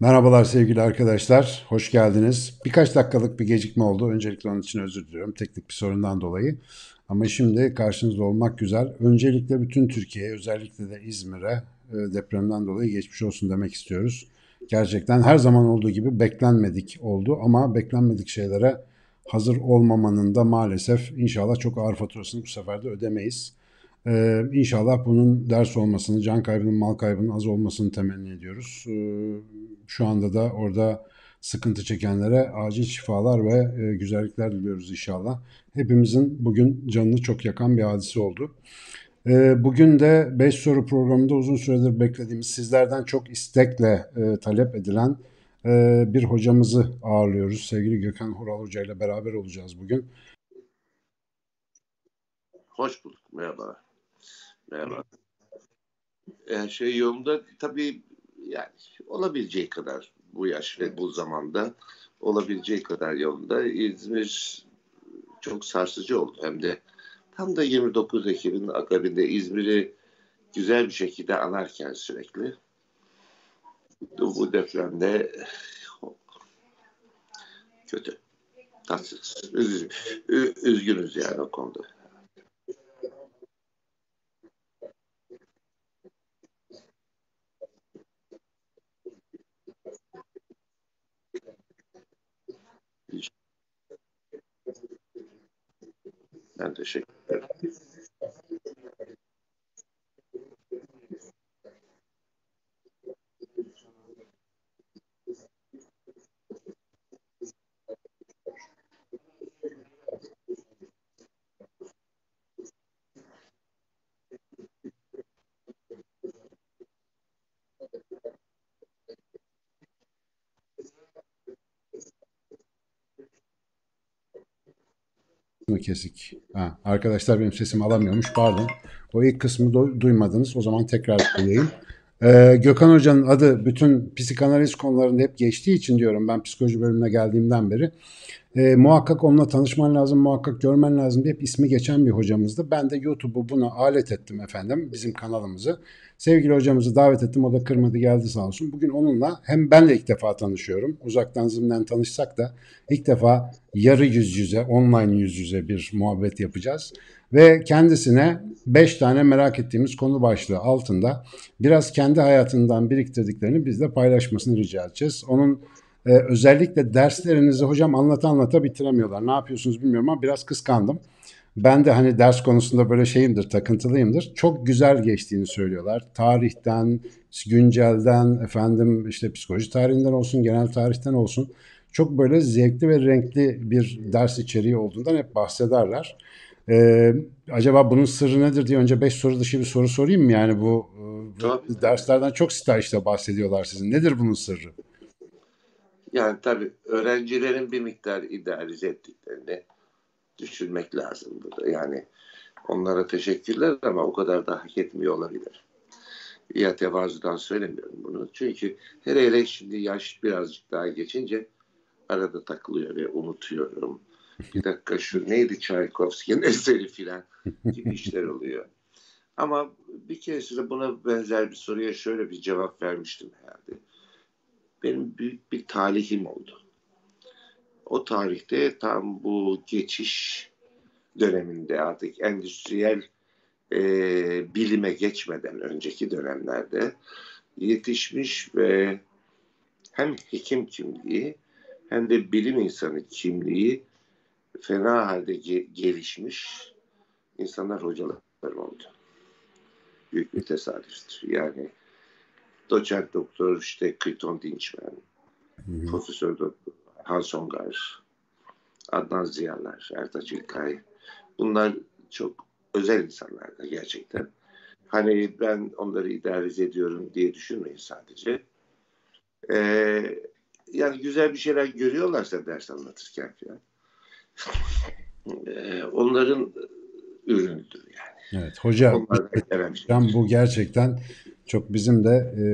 Merhabalar sevgili arkadaşlar, hoş geldiniz. Birkaç dakikalık bir gecikme oldu. Öncelikle onun için özür diliyorum teknik bir sorundan dolayı. Ama şimdi karşınızda olmak güzel. Öncelikle bütün Türkiye'ye, özellikle de İzmir'e e, depremden dolayı geçmiş olsun demek istiyoruz. Gerçekten her zaman olduğu gibi beklenmedik oldu ama beklenmedik şeylere hazır olmamanın da maalesef inşallah çok ağır faturasını bu sefer de ödemeyiz. Ee, inşallah bunun ders olmasını, can kaybının, mal kaybının az olmasını temenni ediyoruz. Ee, şu anda da orada sıkıntı çekenlere acil şifalar ve e, güzellikler diliyoruz inşallah. Hepimizin bugün canını çok yakan bir hadise oldu. Ee, bugün de 5 soru programında uzun süredir beklediğimiz sizlerden çok istekle e, talep edilen e, bir hocamızı ağırlıyoruz. Sevgili Gökhan Hural Hoca ile beraber olacağız bugün. Hoş bulduk. Merhaba. Merhaba. Her şey yolunda tabii yani olabileceği kadar bu yaş ve bu zamanda olabileceği kadar yolunda. İzmir çok sarsıcı oldu. Hem de tam da 29 Ekim'in akabinde İzmir'i güzel bir şekilde anarken sürekli bu depremde kötü. Tatsız. Üz, üzgünüz yani o konuda. Ben teşekkür ederim. Kesik. Ha, arkadaşlar benim sesimi alamıyormuş pardon. O ilk kısmı du- duymadınız. O zaman tekrar söyleyeyim. Ee, Gökhan Hoca'nın adı bütün psikanaliz konularında hep geçtiği için diyorum ben psikoloji bölümüne geldiğimden beri. E, muhakkak onunla tanışman lazım, muhakkak görmen lazım diye hep ismi geçen bir hocamızdı. Ben de YouTube'u buna alet ettim efendim, bizim kanalımızı. Sevgili hocamızı davet ettim, o da kırmadı geldi sağ olsun. Bugün onunla hem benle ilk defa tanışıyorum, uzaktan zımnen tanışsak da ilk defa yarı yüz yüze, online yüz yüze bir muhabbet yapacağız. Ve kendisine 5 tane merak ettiğimiz konu başlığı altında biraz kendi hayatından biriktirdiklerini bizle paylaşmasını rica edeceğiz. Onun ee, özellikle derslerinizi hocam anlata anlata bitiremiyorlar. Ne yapıyorsunuz bilmiyorum ama biraz kıskandım. Ben de hani ders konusunda böyle şeyimdir, takıntılıyımdır. Çok güzel geçtiğini söylüyorlar. Tarihten, güncelden, efendim işte psikoloji tarihinden olsun, genel tarihten olsun. Çok böyle zevkli ve renkli bir ders içeriği olduğundan hep bahsederler. Ee, acaba bunun sırrı nedir diye önce beş soru dışı bir soru sorayım mı? Yani bu, bu derslerden çok stajda bahsediyorlar sizin. Nedir bunun sırrı? Yani tabii öğrencilerin bir miktar idealize ettiklerini düşünmek lazım burada. Yani onlara teşekkürler ama o kadar da hak etmiyor olabilir. Ya tevazudan söylemiyorum bunu. Çünkü hele hele şimdi yaş birazcık daha geçince arada takılıyor ve unutuyorum. Bir dakika şu neydi Çaykovski'nin eseri filan gibi işler oluyor. Ama bir kere buna benzer bir soruya şöyle bir cevap vermiştim herhalde benim büyük bir talihim oldu. O tarihte tam bu geçiş döneminde artık endüstriyel e, bilime geçmeden önceki dönemlerde yetişmiş ve hem hekim kimliği hem de bilim insanı kimliği fena halde ge- gelişmiş insanlar hocalarım oldu. Büyük bir tesadüftür. Yani doçent doktor işte Kriton Dinçmen, Profesör Doktor Hans Ongar, Adnan Ziyalar, Ertaç İlkay. Bunlar çok özel insanlar gerçekten. Hani ben onları idare ediyorum diye düşünmeyin sadece. Ee, yani güzel bir şeyler görüyorlarsa ders anlatırken falan. Ee, onların ürünüdür yani. Evet hocam, hocam bu gerçekten çok bizim de e,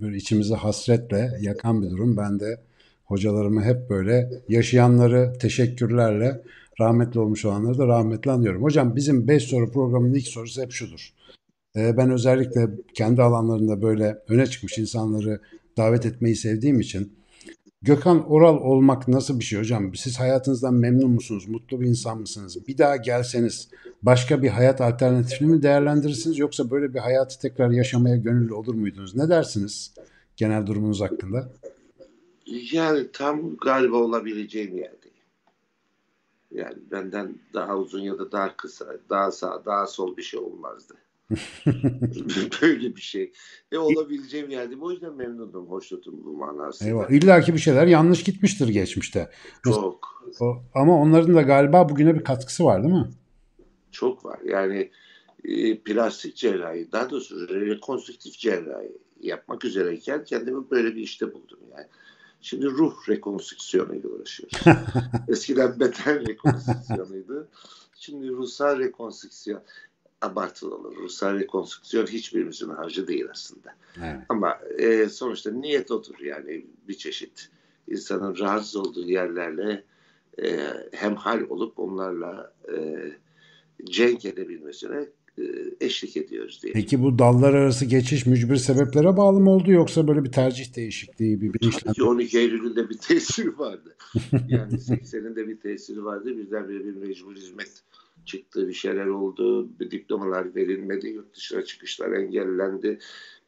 böyle içimizi hasretle yakan bir durum. Ben de hocalarımı hep böyle yaşayanları teşekkürlerle rahmetli olmuş olanları da rahmetli anıyorum. Hocam bizim 5 soru programının ilk sorusu hep şudur. E, ben özellikle kendi alanlarında böyle öne çıkmış insanları davet etmeyi sevdiğim için. Gökhan Oral olmak nasıl bir şey hocam? Siz hayatınızdan memnun musunuz? Mutlu bir insan mısınız? Bir daha gelseniz başka bir hayat alternatifini mi değerlendirirsiniz yoksa böyle bir hayatı tekrar yaşamaya gönüllü olur muydunuz? Ne dersiniz genel durumunuz hakkında? Yani tam galiba olabileceğim yerdeyim. Yani benden daha uzun ya da daha kısa, daha sağ, daha sol bir şey olmazdı. Böyle bir şey. E olabileceğim yerdeyim. O yüzden memnunum, hoşnutum bu manasında. Eyvah. İlla ki bir şeyler yanlış gitmiştir geçmişte. Çok, O- ama onların da galiba bugüne bir katkısı var değil mi? çok var. Yani e, plastik cerrahi, daha doğrusu rekonstrüktif cerrahi yapmak üzereyken kendimi böyle bir işte buldum yani. Şimdi ruh rekonstrüksiyonuyla uğraşıyoruz. Eskiden beden rekonstrüksiyonuydu. Şimdi ruhsal rekonstrüksiyon abartılı olur. Ruhsal rekonstrüksiyon hiçbirimizin harcı değil aslında. Evet. Ama e, sonuçta niyet odur yani bir çeşit. insanın rahatsız olduğu yerlerle e, hemhal olup onlarla e, cenk edebilmesine e, eşlik ediyoruz diye. Peki bu dallar arası geçiş mücbir sebeplere bağlı mı oldu yoksa böyle bir tercih değişikliği, bir bilinçlenme? 12 Eylül'ün de bir tesiri vardı. Yani 80'in de bir tesiri vardı. Birdenbire bir mecbur hizmet çıktı, bir şeyler oldu, bir diplomalar verilmedi, yurt dışına çıkışlar engellendi.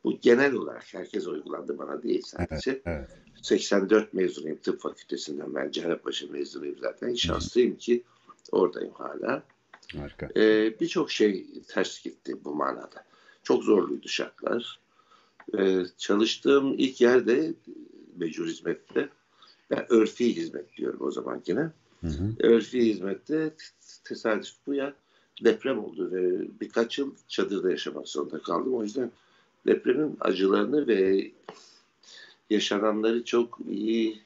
Bu genel olarak herkes uygulandı bana değil sadece. Evet. 84 mezunuyum tıp fakültesinden ben Cerrahpaşa mezunuyum zaten. Şanslıyım ki oradayım hala. Harika. Ee, Birçok şey ters gitti bu manada. Çok zorluydu şartlar. Ee, çalıştığım ilk yerde mecbur hizmette ben örfi hizmet diyorum o zaman yine. Hı hı. Örfi hizmette tesadüf bu ya deprem oldu ve birkaç yıl çadırda yaşamak zorunda kaldım. O yüzden depremin acılarını ve yaşananları çok iyi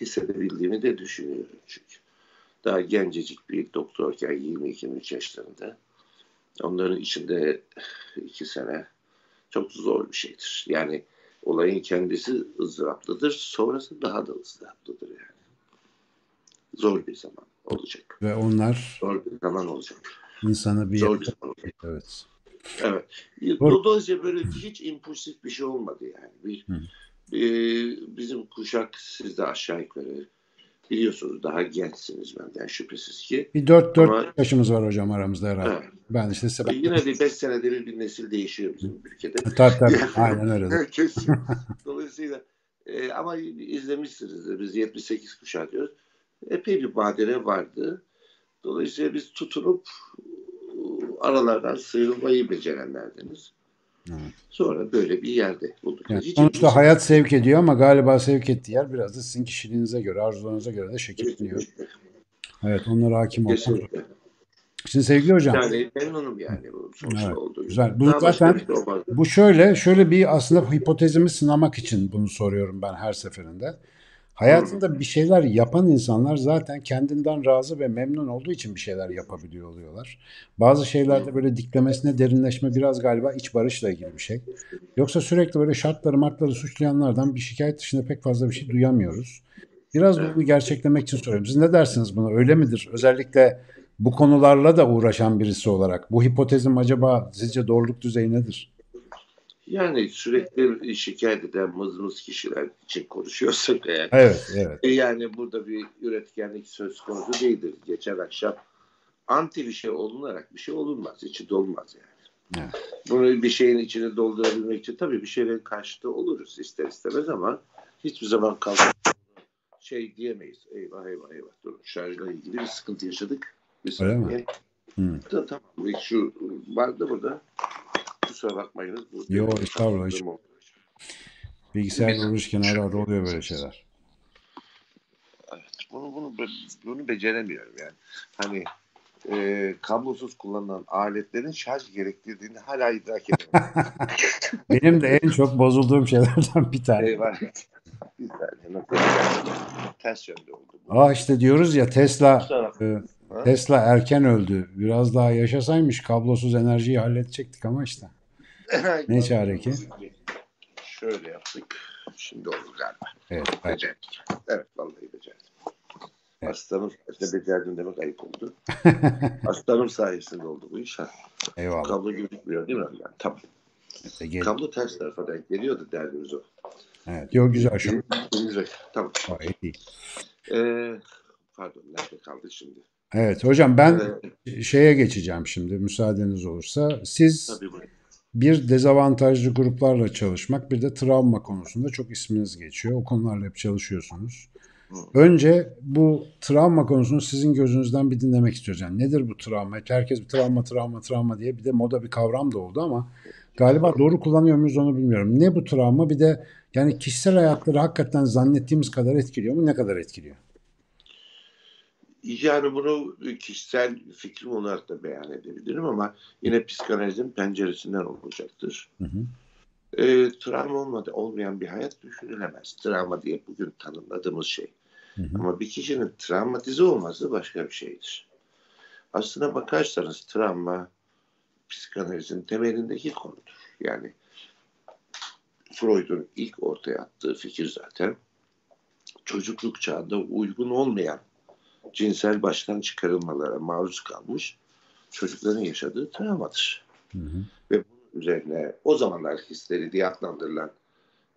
hissedebildiğimi de düşünüyorum çünkü. Daha gencecik bir doktorken 22-23 yaşlarında. Onların içinde iki sene çok zor bir şeydir. Yani olayın kendisi ızdıraplıdır. Sonrası daha da ızdıraplıdır yani. Zor bir zaman olacak. Ve onlar Zor bir zaman olacak. insanı bir Zor bir zaman olacak. evet. Evet. Dolayısıyla böyle hiç impulsif bir şey olmadı yani. Bir, Hı. e, bizim kuşak siz de aşağı yukarı biliyorsunuz daha gençsiniz benden şüphesiz ki. Bir 4 4 Ama- yaşımız var hocam aramızda herhalde. Evet. Ben işte sebep. Yine de 5 senede bir, bir nesil değişiyor bizim ülkede. Tabii tabii. Aynen öyle. Kesin. Dolayısıyla e, ama izlemişsinizdir. Biz 78 kuşağı diyoruz. Epey bir badire vardı. Dolayısıyla biz tutunup e, aralardan sıyrılmayı becerenlerdeniz. Evet. Sonra böyle bir yerde bulduk. Yani Hiç sonuçta impulsif- hayat sevk ediyor ama galiba sevk ettiği yer biraz da sizin kişiliğinize göre, arzularınıza göre de şekilleniyor. Evet, onlara hakim. Kesinlikle. Şimdi sevgili hocam, Yani memnunum yani bu sonuçta Evet, olduğu güzel. Bu zaten- şey bu şöyle, şöyle bir aslında hipotezimi sınamak için bunu soruyorum ben her seferinde. Hayatında bir şeyler yapan insanlar zaten kendinden razı ve memnun olduğu için bir şeyler yapabiliyor oluyorlar. Bazı şeylerde böyle diklemesine derinleşme biraz galiba iç barışla ilgili bir şey. Yoksa sürekli böyle şartları martları suçlayanlardan bir şikayet dışında pek fazla bir şey duyamıyoruz. Biraz bunu gerçeklemek için soruyorum. Siz ne dersiniz buna? Öyle midir? Özellikle bu konularla da uğraşan birisi olarak. Bu hipotezim acaba sizce doğruluk düzeyi nedir? Yani sürekli şikayet eden mızmız kişiler için konuşuyorsak eğer. Evet, evet. E Yani burada bir üretkenlik söz konusu değildir. Geçen akşam anti bir şey olunarak bir şey olunmaz. içi dolmaz yani. Evet. Bunu bir şeyin içine doldurabilmek için tabii bir şeylerin karşıtı oluruz ister istemez ama hiçbir zaman kalkıp şey diyemeyiz. Eyvah eyvah eyvah. Durun şarjla ilgili bir sıkıntı yaşadık. Bir Öyle mi? Hı. Ta- Tamam. Şu vardı burada. Kusura bakmayınız. Bu Yo, estağfurullah, hiç- uğraşırken ara ara oluyor böyle şeyler. Evet, bunu bunu bunu beceremiyorum yani. Hani e, kablosuz kullanılan aletlerin şarj gerektirdiğini hala idrak edemiyorum. Benim de en çok bozulduğum şeylerden bir tane. Eyvah. Bir? Ters yönde oldu. bu. Aa işte diyoruz ya Tesla e? Tesla erken öldü. Biraz daha yaşasaymış kablosuz enerjiyi halledecektik ama işte. Ne çare ki? Şöyle yaptık. Şimdi oldu galiba. Evet, evet. Becerdik. Evet vallahi becerdim. Evet. Hastamın sayesinde becerdim demek ayıp oldu. Hastamın sayesinde oldu bu iş. Ha. Eyvallah. Kablo gözükmüyor değil mi? Yani, tamam. Evet, gel- Kablo ters tarafa denk geliyor da derdimiz o. Evet. Yok güzel şu. Tamam. gayet iyi. Ee, pardon nerede kaldı şimdi? Evet hocam ben Ee, şeye geçeceğim şimdi müsaadeniz olursa. Siz tabii bu. Bir dezavantajlı gruplarla çalışmak bir de travma konusunda çok isminiz geçiyor. O konularla hep çalışıyorsunuz. Önce bu travma konusunu sizin gözünüzden bir dinlemek istiyoruz. Yani nedir bu travma? Herkes bir travma, travma, travma diye bir de moda bir kavram da oldu ama galiba doğru kullanıyor muyuz onu bilmiyorum. Ne bu travma? Bir de yani kişisel hayatları hakikaten zannettiğimiz kadar etkiliyor mu? Ne kadar etkiliyor? Yani bunu kişisel fikrim olarak da beyan edebilirim ama yine psikanalizin penceresinden olacaktır. Hı hı. Ee, travma olmadı, olmayan bir hayat düşünülemez. Travma diye bugün tanımladığımız şey. Hı hı. Ama bir kişinin travmatize olması başka bir şeydir. Aslına bakarsanız travma psikanalizin temelindeki konudur. Yani Freud'un ilk ortaya attığı fikir zaten çocukluk çağında uygun olmayan cinsel baştan çıkarılmalara maruz kalmış çocukların yaşadığı travmadır. Hı hı. Ve bunun üzerine o zamanlar hisleri diye adlandırılan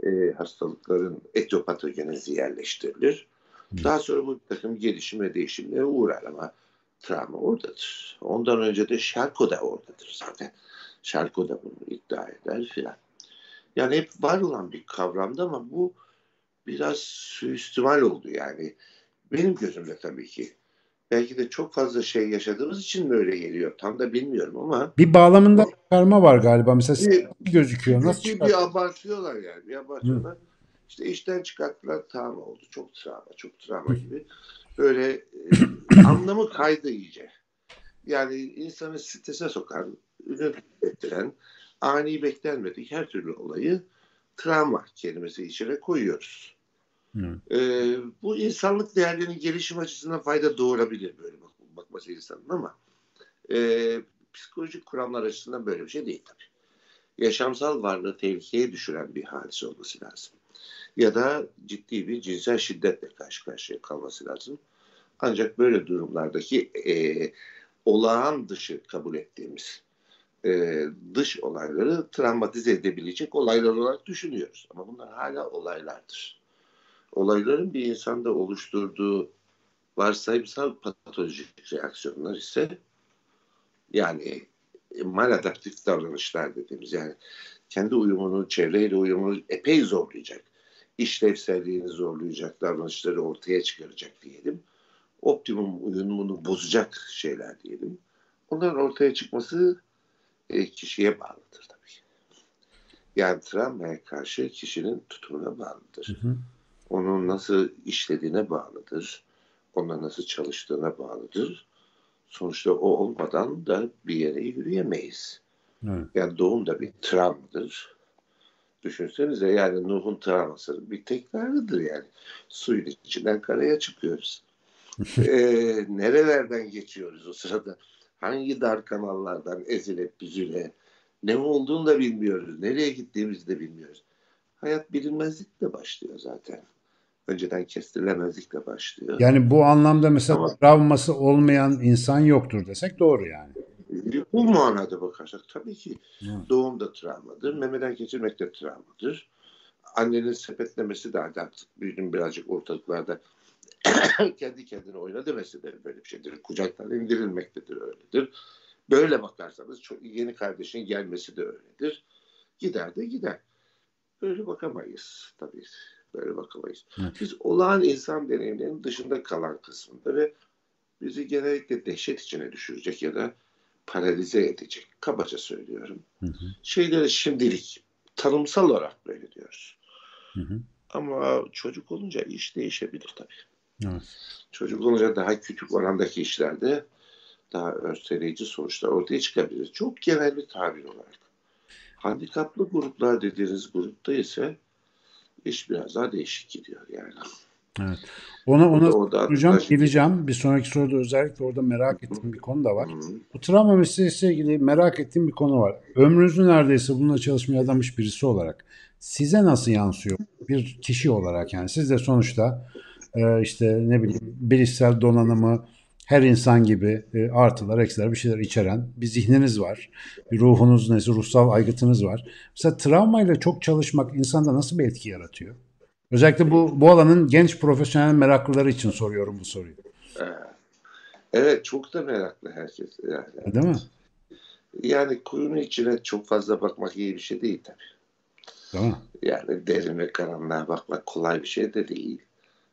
e, hastalıkların etiyopatogenezi yerleştirilir. Hı. Daha sonra bu takım gelişim ve değişimlere uğrar ama travma oradadır. Ondan önce de Şarko da oradadır zaten. Şarko da bunu iddia eder filan. Yani hep var olan bir kavramdı ama bu biraz suistimal oldu yani. Benim gözümde tabii ki. Belki de çok fazla şey yaşadığımız için mi öyle geliyor? Tam da bilmiyorum ama Bir bağlamında çıkarma var galiba. Mesela Bir- gözüküyor? Nasıl bir, bir abartıyorlar yani. Bir abartıyorlar. İşte işten çıkarttılar travma oldu. Çok travma, çok travma gibi. Böyle e, anlamı kaydı iyice. Yani insanı strese sokan, ünlü ettiren, ani beklenmedik her türlü olayı travma kelimesi içine koyuyoruz. Hı. Ee, bu insanlık değerlerinin gelişim açısından fayda doğurabilir böyle bak, bakması insanın ama e, psikolojik kuramlar açısından böyle bir şey değil tabii. Yaşamsal varlığı tehlikeye düşüren bir hadise olması lazım. Ya da ciddi bir cinsel şiddetle karşı karşıya kalması lazım. Ancak böyle durumlardaki e, olağan dışı kabul ettiğimiz e, dış olayları travmatize edebilecek olaylar olarak düşünüyoruz. Ama bunlar hala olaylardır olayların bir insanda oluşturduğu varsayımsal patolojik reaksiyonlar ise yani e, maladaptif davranışlar dediğimiz yani kendi uyumunu, çevreyle uyumunu epey zorlayacak, işlevselliğini zorlayacak davranışları ortaya çıkaracak diyelim. Optimum uyumunu bozacak şeyler diyelim. Onların ortaya çıkması e, kişiye bağlıdır tabii. Yani travmaya karşı kişinin tutumuna bağlıdır Hı hı. Onun nasıl işlediğine bağlıdır. Onunla nasıl çalıştığına bağlıdır. Sonuçta o olmadan da bir yere yürüyemeyiz. Evet. Yani doğum da bir travmadır. Düşünsenize yani Nuh'un travması bir tekrarıdır yani. Suyun içinden karaya çıkıyoruz. Ee, nerelerden geçiyoruz o sırada? Hangi dar kanallardan ezile büzüle? Ne olduğunu da bilmiyoruz. Nereye gittiğimizi de bilmiyoruz. Hayat bilinmezlikle başlıyor zaten. Önceden kestirilemezlikle başlıyor. Yani bu anlamda mesela Ama- travması olmayan insan yoktur desek doğru yani. Bu manada bakarsak tabii ki Evet. doğum da travmadır. Memeden geçirmek de travmadır. Annenin sepetlemesi de artık gün birazcık ortalıklarda kendi kendine oyna demesi de böyle bir şeydir. Kucaktan indirilmek de öyledir. Böyle bakarsanız çok, yeni kardeşin gelmesi de öyledir. Gider de gider. Böyle bakamayız tabii. Böyle bakamayız. Evet. Biz olağan insan deneyimlerinin dışında kalan kısmında ve bizi genellikle dehşet içine düşürecek ya da paralize edecek. Kabaca söylüyorum. Hı hı. Şeyleri şimdilik tanımsal olarak böyle diyoruz. Hı hı. Ama çocuk olunca iş değişebilir tabii. Evet. Çocuk olunca daha küçük orandaki işlerde daha örteleyici sonuçlar ortaya çıkabilir. Çok genel bir tabir olarak. Handikaplı gruplar dediğiniz grupta ise iş biraz daha değişik gidiyor yani. Evet. Ona ona soracağım, geleceğim. Bir sonraki soruda özellikle orada merak ettiğim bir konu da var. Bu travma meselesiyle ilgili merak ettiğim bir konu var. Ömrünüzü neredeyse bununla çalışmaya adamış birisi olarak size nasıl yansıyor? Bir kişi olarak yani siz de sonuçta e, işte ne bileyim bilişsel donanımı her insan gibi e, artılar, eksiler bir şeyler içeren bir zihniniz var. Bir ruhunuz, neyse ruhsal aygıtınız var. Mesela travmayla çok çalışmak insanda nasıl bir etki yaratıyor? Özellikle bu bu alanın genç profesyonel meraklıları için soruyorum bu soruyu. Evet çok da meraklı herkes. Yani. Değil mi? Yani kuyunun içine çok fazla bakmak iyi bir şey değil tabii. Değil mi? Yani derin ve karanlığa bakmak kolay bir şey de değil.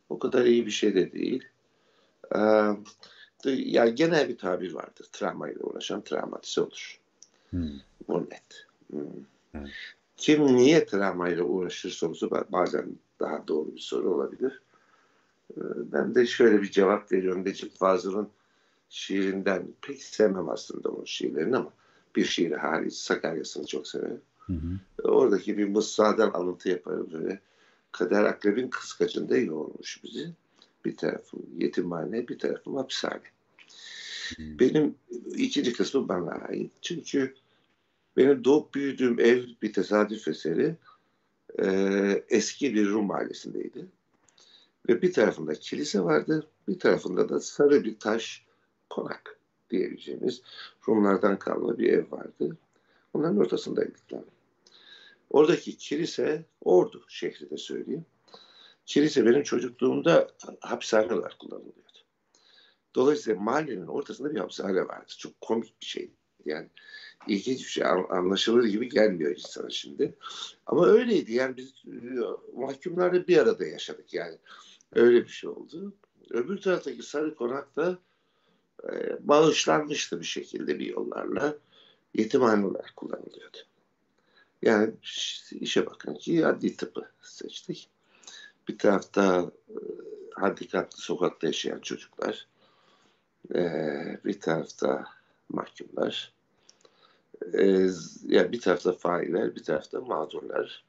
O kadar iyi bir şey de değil. Ee, yani genel bir tabir vardır. Travmayla uğraşan travmatize olur. Hmm. Bu net. Hmm. Evet. Kim niye travmayla uğraşır sorusu bazen daha doğru bir soru olabilir. Ee, ben de şöyle bir cevap veriyorum. Necip Fazıl'ın şiirinden pek sevmem aslında onun şiirlerini ama bir şiiri hariç Sakarya'sını çok severim. Hı hı. Oradaki bir mısradan alıntı yaparım böyle. Kader Akrep'in kıskacında yoğurmuş bizi. Bir tarafım yetimhane, bir tarafım hapishane. Hı. Benim ikinci kısmı bana ait. Çünkü benim doğup büyüdüğüm ev bir tesadüf eseri e, eski bir Rum ailesindeydi. Ve bir tarafında kilise vardı, bir tarafında da sarı bir taş konak diyebileceğimiz Rumlardan kalma bir ev vardı. Onların ortasındaydık. Oradaki kilise Ordu şehri de söyleyeyim. Kilise benim çocukluğumda hapishane kullanılıyordu. Dolayısıyla mahallenin ortasında bir hapishane vardı. Çok komik bir şey. Yani ilginç bir şey. Anlaşılır gibi gelmiyor insana şimdi. Ama öyleydi. Yani biz mahkumlarla bir arada yaşadık yani. Öyle bir şey oldu. Öbür taraftaki Sarı Konak'ta e, bağışlanmıştı bir şekilde bir yollarla. Yetimhane kullanılıyordu. Yani işe bakın ki adli tıpı seçtik. Bir tarafta e, handikaplı sokakta yaşayan çocuklar, e, bir tarafta mahkumlar, e, yani bir tarafta failler, bir tarafta mağdurlar.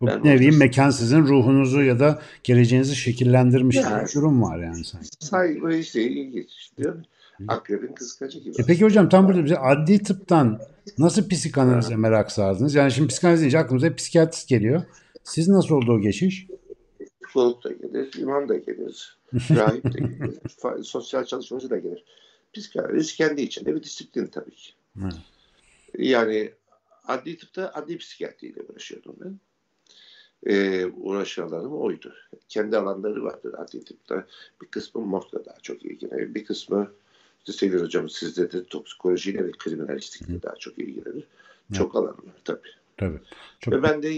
Bu ben nevi mekan sizin ruhunuzu ya da geleceğinizi şekillendirmiş yani, bir durum var yani. Saygı işte ilginç diyor. Akrebin kıskacı gibi. E peki hocam tam burada bize adli tıptan nasıl psikanalize merak sardınız? Yani şimdi psikanaliz deyince aklımıza psikiyatrist geliyor. Siz nasıl oldu o geçiş? Psikolog da gelir, imam da gelir, rahip de gelir, sosyal çalışmacı da gelir. Psikanaliz kendi içinde bir disiplin tabii ki. Hı. Yani adli tıpta adli psikiyatriyle uğraşıyordum ben. Ee, uğraş alanım oydu. Kendi alanları vardır adli tıpta. Bir kısmı morgla daha çok ilgilenir. Bir kısmı işte Sevil Hocam sizde de toksikolojiyle ve kriminalistikle daha çok ilgilenir. Çok alan var tabii. Tabii. Çok... Ve ben de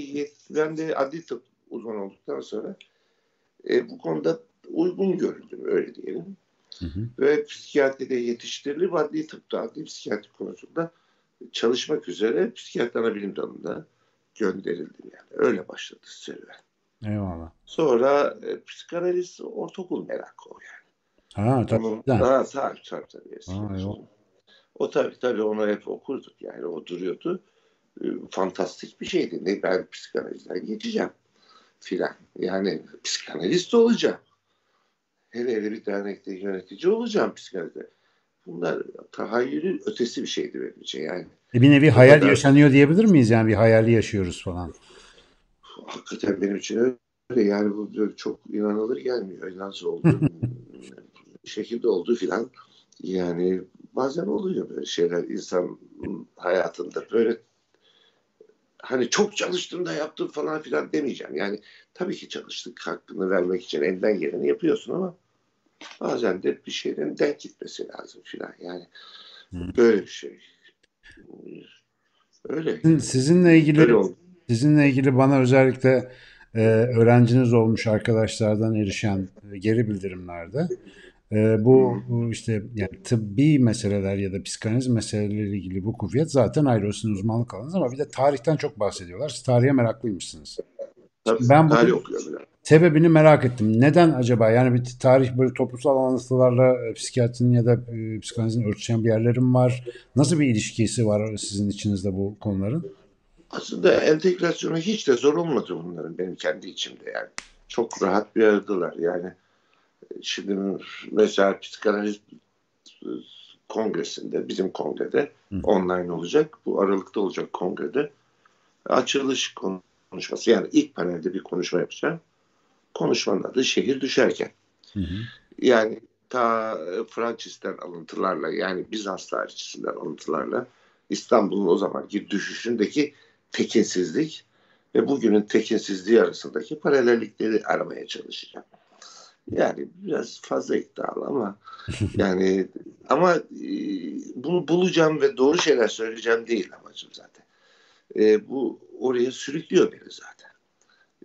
ben de adli tıp uzman olduktan sonra e, bu konuda uygun görüldüm öyle diyelim. Hı hı. Ve psikiyatride yetiştirilip adli tıpta, adli psikiyatri konusunda çalışmak üzere psikiyatri ana bilim dalında gönderildim yani. Öyle başladı serüven. Eyvallah. Sonra e, psikanaliz ortaokul merakı o yani. Ha tabii. Onun, ha, tabii tabii. tabii ha, o tabii tabii onu hep okurduk yani o duruyordu. E, fantastik bir şeydi. Ne ben psikanalizden geçeceğim filan. Yani psikanalist olacağım. Hele hele bir dernekte yönetici olacağım psikanalizde. Bunlar tahayyülün ötesi bir şeydi benim için yani. E bir nevi hayal kadar... yaşanıyor diyebilir miyiz yani bir hayali yaşıyoruz falan. Hakikaten benim için öyle yani bu çok inanılır gelmiyor. Nasıl oldu? şekilde oldu filan. Yani bazen oluyor böyle şeyler insan hayatında böyle hani çok çalıştım da yaptım falan filan demeyeceğim. Yani tabii ki çalıştık hakkını vermek için elden geleni yapıyorsun ama bazen de bir şeylerin denk gitmesi lazım filan. Yani böyle bir şey. Öyle. Sizinle ilgili Öyle sizinle ilgili bana özellikle e, öğrenciniz olmuş arkadaşlardan erişen e, geri bildirimlerde e, bu, işte yani tıbbi meseleler ya da psikanaliz meseleleriyle ilgili bu kuvvet zaten ayrı sizin uzmanlık alanınız ama bir de tarihten çok bahsediyorlar. Siz tarihe meraklıymışsınız. Tabii, ben bu sebebini merak ettim. Neden acaba? Yani bir tarih böyle toplumsal anlatılarla e, psikiyatrinin ya da e, psikanalizin örtüşen bir yerlerim var. Nasıl bir ilişkisi var sizin içinizde bu konuların? Aslında entegrasyonu hiç de zor olmadı bunların benim kendi içimde yani. Çok rahat bir aradılar yani şimdi mesela psikanaliz kongresinde bizim kongrede Hı. online olacak. Bu Aralık'ta olacak kongrede açılış konuşması yani ilk panelde bir konuşma yapacağım. Konuşmanın adı şehir düşerken. Hı hı. Yani ta e, Fransız'dan alıntılarla yani Bizans tarihçisinden alıntılarla İstanbul'un o zamanki düşüşündeki tekinsizlik ve bugünün tekinsizliği arasındaki paralellikleri aramaya çalışacağım. Yani biraz fazla iddialı ama yani ama e, bunu bulacağım ve doğru şeyler söyleyeceğim değil amacım zaten. E, bu oraya sürüklüyor beni zaten.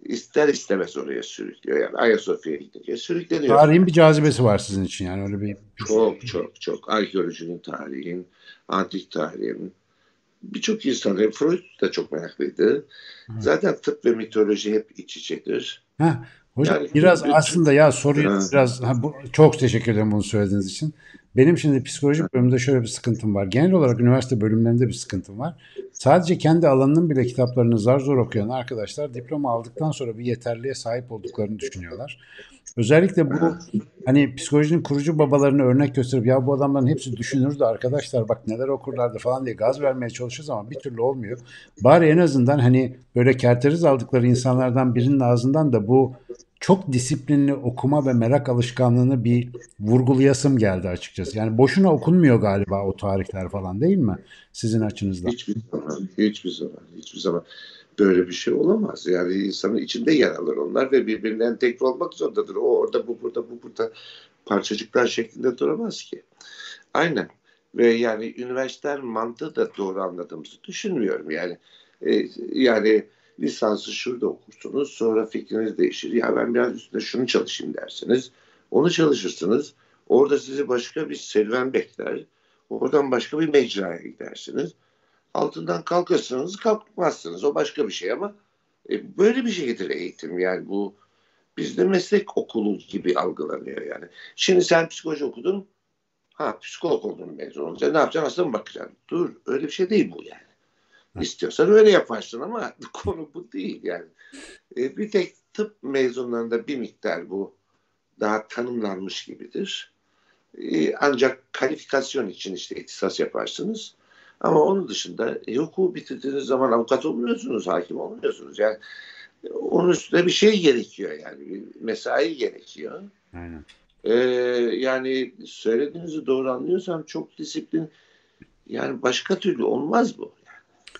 İster istemez oraya sürüklüyor. Yani Ayasofya'ya gidince sürükleniyor. Tarihin bir cazibesi var sizin için yani öyle bir... Çok çok çok. Arkeolojinin tarihin, antik tarihin. Birçok insan, Freud da çok meraklıydı. Zaten tıp ve mitoloji hep iç içedir. Heh, hocam Yani- biraz aslında ya soruyu Ha. biraz ha, bu, çok teşekkür ederim bunu söylediğiniz için. Benim şimdi psikolojik bölümde şöyle bir sıkıntım var. Genel olarak üniversite bölümlerinde bir sıkıntım var. Sadece kendi alanının bile kitaplarını zar zor okuyan arkadaşlar diploma aldıktan sonra bir yeterliğe sahip olduklarını düşünüyorlar. Özellikle bu hani psikolojinin kurucu babalarını örnek gösterip ya bu adamların hepsi düşünürdü arkadaşlar bak neler okurlardı falan diye gaz vermeye çalışıyoruz ama bir türlü olmuyor. Bari en azından hani böyle kerteriz aldıkları insanlardan birinin ağzından da bu çok disiplinli okuma ve merak alışkanlığını bir vurgulayasım geldi açıkçası. Yani boşuna okunmuyor galiba o tarihler falan değil mi? Sizin açınızdan. Hiçbir zaman, hiçbir zaman, hiçbir zaman böyle bir şey olamaz. Yani insanın içinde yer alır onlar ve birbirinden entegre olmak zorundadır. O orada, bu burada, bu burada parçacıklar şeklinde duramaz ki. Aynen. Ve yani üniversiteler mantığı da doğru anladığımızı düşünmüyorum. Yani e, yani lisansı şurada okursunuz sonra fikriniz değişir. Ya ben biraz üstüne şunu çalışayım dersiniz. Onu çalışırsınız. Orada sizi başka bir serüven bekler. Oradan başka bir mecraya gidersiniz. Altından kalkırsınız, kalkmazsınız. O başka bir şey ama e, böyle bir şeydir eğitim. Yani bu bizde meslek okulu gibi algılanıyor yani. Şimdi sen psikoloji okudun. Ha psikolog oldun mezun olunca ne yapacaksın? Hasta mı bakacaksın? Dur öyle bir şey değil bu yani. İstiyorsan öyle yaparsın ama konu bu değil yani. E, bir tek tıp mezunlarında bir miktar bu daha tanımlanmış gibidir. E, ancak kalifikasyon için işte ihtisas yaparsınız. Ama onun dışında e, hukuku bitirdiğiniz zaman avukat olmuyorsunuz, hakim olmuyorsunuz. Yani e, onun üstüne bir şey gerekiyor yani. Bir mesai gerekiyor. Aynen. Ee, yani söylediğinizi doğru anlıyorsam çok disiplin yani başka türlü olmaz bu.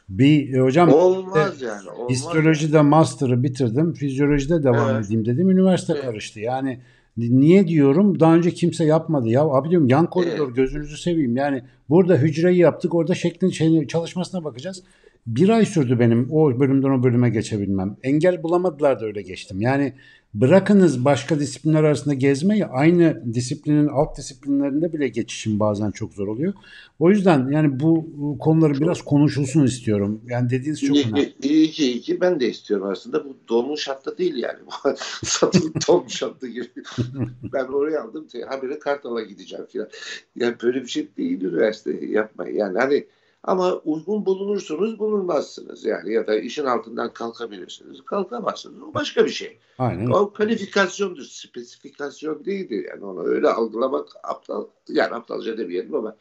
Bir e, hocam Olmaz yani. Olmaz. histolojide master'ı bitirdim. Fizyolojide devam Evet. edeyim dedim. Üniversite Evet. karıştı. Yani niye diyorum? Daha önce kimse yapmadı ya. Abi diyorum yan koridor Evet. gözünüzü seveyim. Yani burada hücreyi yaptık. Orada şeklin çalışmasına bakacağız. Bir ay sürdü benim o bölümden o bölüme geçebilmem. Engel bulamadılar da öyle geçtim. Yani bırakınız başka disiplinler arasında gezmeyi aynı disiplinin alt disiplinlerinde bile geçişim bazen çok zor oluyor. O yüzden yani bu konuları biraz konuşulsun istiyorum. Yani dediğiniz çok İyi, önemli. iyi ki iyi ki ben de istiyorum aslında. Bu dolmuş hattı değil yani. Satılık dolmuş hattı gibi. ben oraya aldım. Habire Kartal'a gideceğim filan. Yani böyle bir şey değil üniversite yapmayın. Yani hani ama uygun bulunursunuz bulunmazsınız yani ya da işin altından kalkabilirsiniz kalkamazsınız o başka bir şey. Aynen. O kalifikasyondur spesifikasyon değildir yani onu öyle algılamak aptal yani aptalca demeyelim ama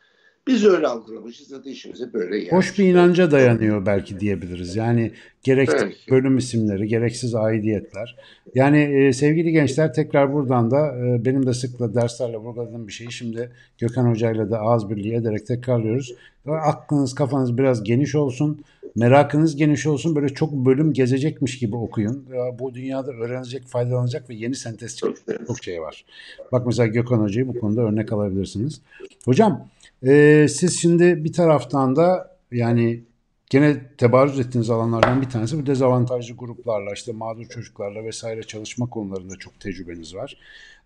biz öyle algılamışız zaten işimize böyle yani. Hoş bir inanca dayanıyor belki diyebiliriz. Yani gereksiz Belki. bölüm isimleri, gereksiz aidiyetler. Yani e, sevgili gençler tekrar buradan da e, benim de sıkla derslerle vurguladığım bir şeyi şimdi Gökhan Hoca'yla da ağız birliği ederek tekrarlıyoruz. Aklınız, kafanız biraz geniş olsun. Merakınız geniş olsun. Böyle çok bölüm gezecekmiş gibi okuyun. Ya Bu dünyada öğrenecek, faydalanacak ve yeni sentez çıkacak çok şey var. Bak mesela Gökhan Hoca'yı bu konuda örnek alabilirsiniz. Hocam e, siz şimdi bir taraftan da yani gene tebarüz ettiğiniz alanlardan bir tanesi bu dezavantajlı gruplarla işte mağdur çocuklarla vesaire çalışma konularında çok tecrübeniz var.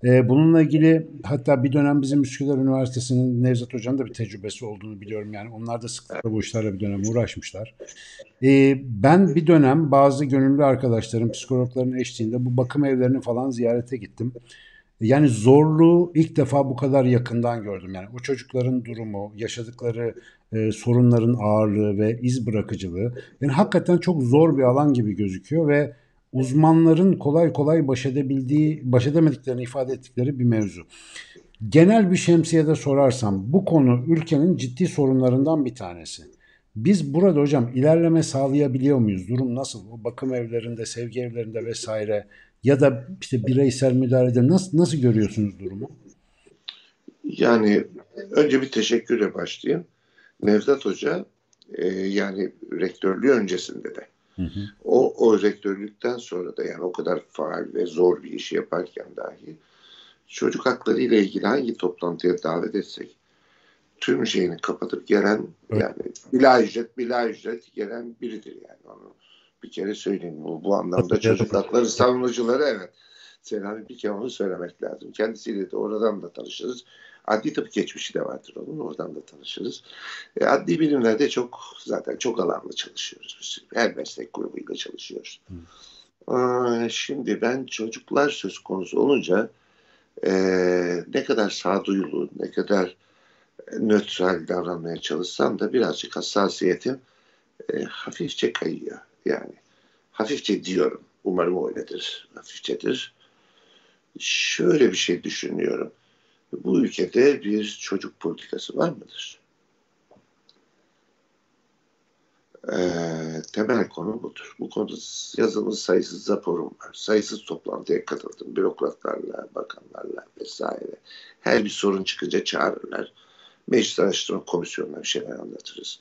E, bununla ilgili hatta bir dönem bizim Üsküdar Üniversitesi'nin Nevzat Hoca'nın da bir tecrübesi olduğunu biliyorum. Yani onlar da sıklıkla bu işlerle bir dönem uğraşmışlar. E, ben bir dönem bazı gönüllü arkadaşlarım, psikologların eşliğinde bu bakım evlerini falan ziyarete gittim. Yani zorluğu ilk defa bu kadar yakından gördüm. Yani o çocukların durumu, yaşadıkları e, sorunların ağırlığı ve iz bırakıcılığı. Yani hakikaten çok zor bir alan gibi gözüküyor ve uzmanların kolay kolay baş edebildiği, baş edemediklerini ifade ettikleri bir mevzu. Genel bir şemsiyede sorarsam bu konu ülkenin ciddi sorunlarından bir tanesi. Biz burada hocam ilerleme sağlayabiliyor muyuz? Durum nasıl? O bakım evlerinde, sevgi evlerinde vesaire ya da işte bireysel müdahalede nasıl nasıl görüyorsunuz durumu? Yani önce bir teşekkürle başlayayım. Nevzat Hoca e, yani rektörlüğü öncesinde de Hı hı. o, o rektörlükten sonra da yani o kadar faal ve zor bir işi yaparken dahi çocuk hakları ile ilgili hangi toplantıya davet etsek tüm şeyini kapatıp gelen Evet. yani bila ücret bila ücret gelen biridir yani onu bir kere söyleyeyim. Bu, bu anlamda çocuk hakları savunucuları evet. Selami bir kere onu söylemek lazım. Kendisiyle de oradan da tanışırız. Adli tıp geçmişi de vardır onun. Oradan da tanışırız. E, adli bilimlerde çok zaten çok alanlı çalışıyoruz. Biz. Her meslek grubuyla çalışıyoruz. Aa, şimdi ben çocuklar söz konusu olunca e, ne kadar sağduyulu, ne kadar nötral davranmaya çalışsam da birazcık hassasiyetim e, hafifçe kayıyor. Yani hafifçe diyorum. Umarım öyledir. Hafifçedir. Şöyle bir şey düşünüyorum. Bu ülkede bir çocuk politikası var mıdır? Ee, temel konu budur. Bu konuda yazılmış sayısız raporum var. Sayısız toplantıya katıldım. Bürokratlarla, bakanlarla vesaire. Her bir sorun çıkınca çağırırlar. Meclis Araştırma Komisyonu'na bir şeyler anlatırız.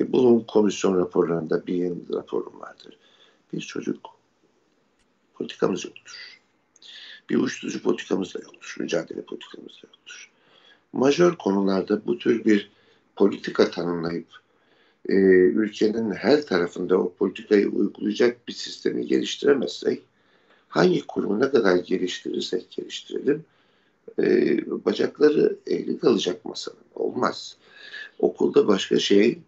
E, bunun komisyon raporlarında bir yeni raporum vardır. Bir çocuk politikamız yoktur. Bir uyuşturucu politikamız da yoktur. Mücadele politikamız da yoktur. Majör konularda bu tür bir politika tanımlayıp e, ülkenin her tarafında o politikayı uygulayacak bir sistemi geliştiremezsek hangi kurumu ne kadar geliştirirsek geliştirelim e, bacakları eğri kalacak masanın. Olmaz. Okulda başka şey,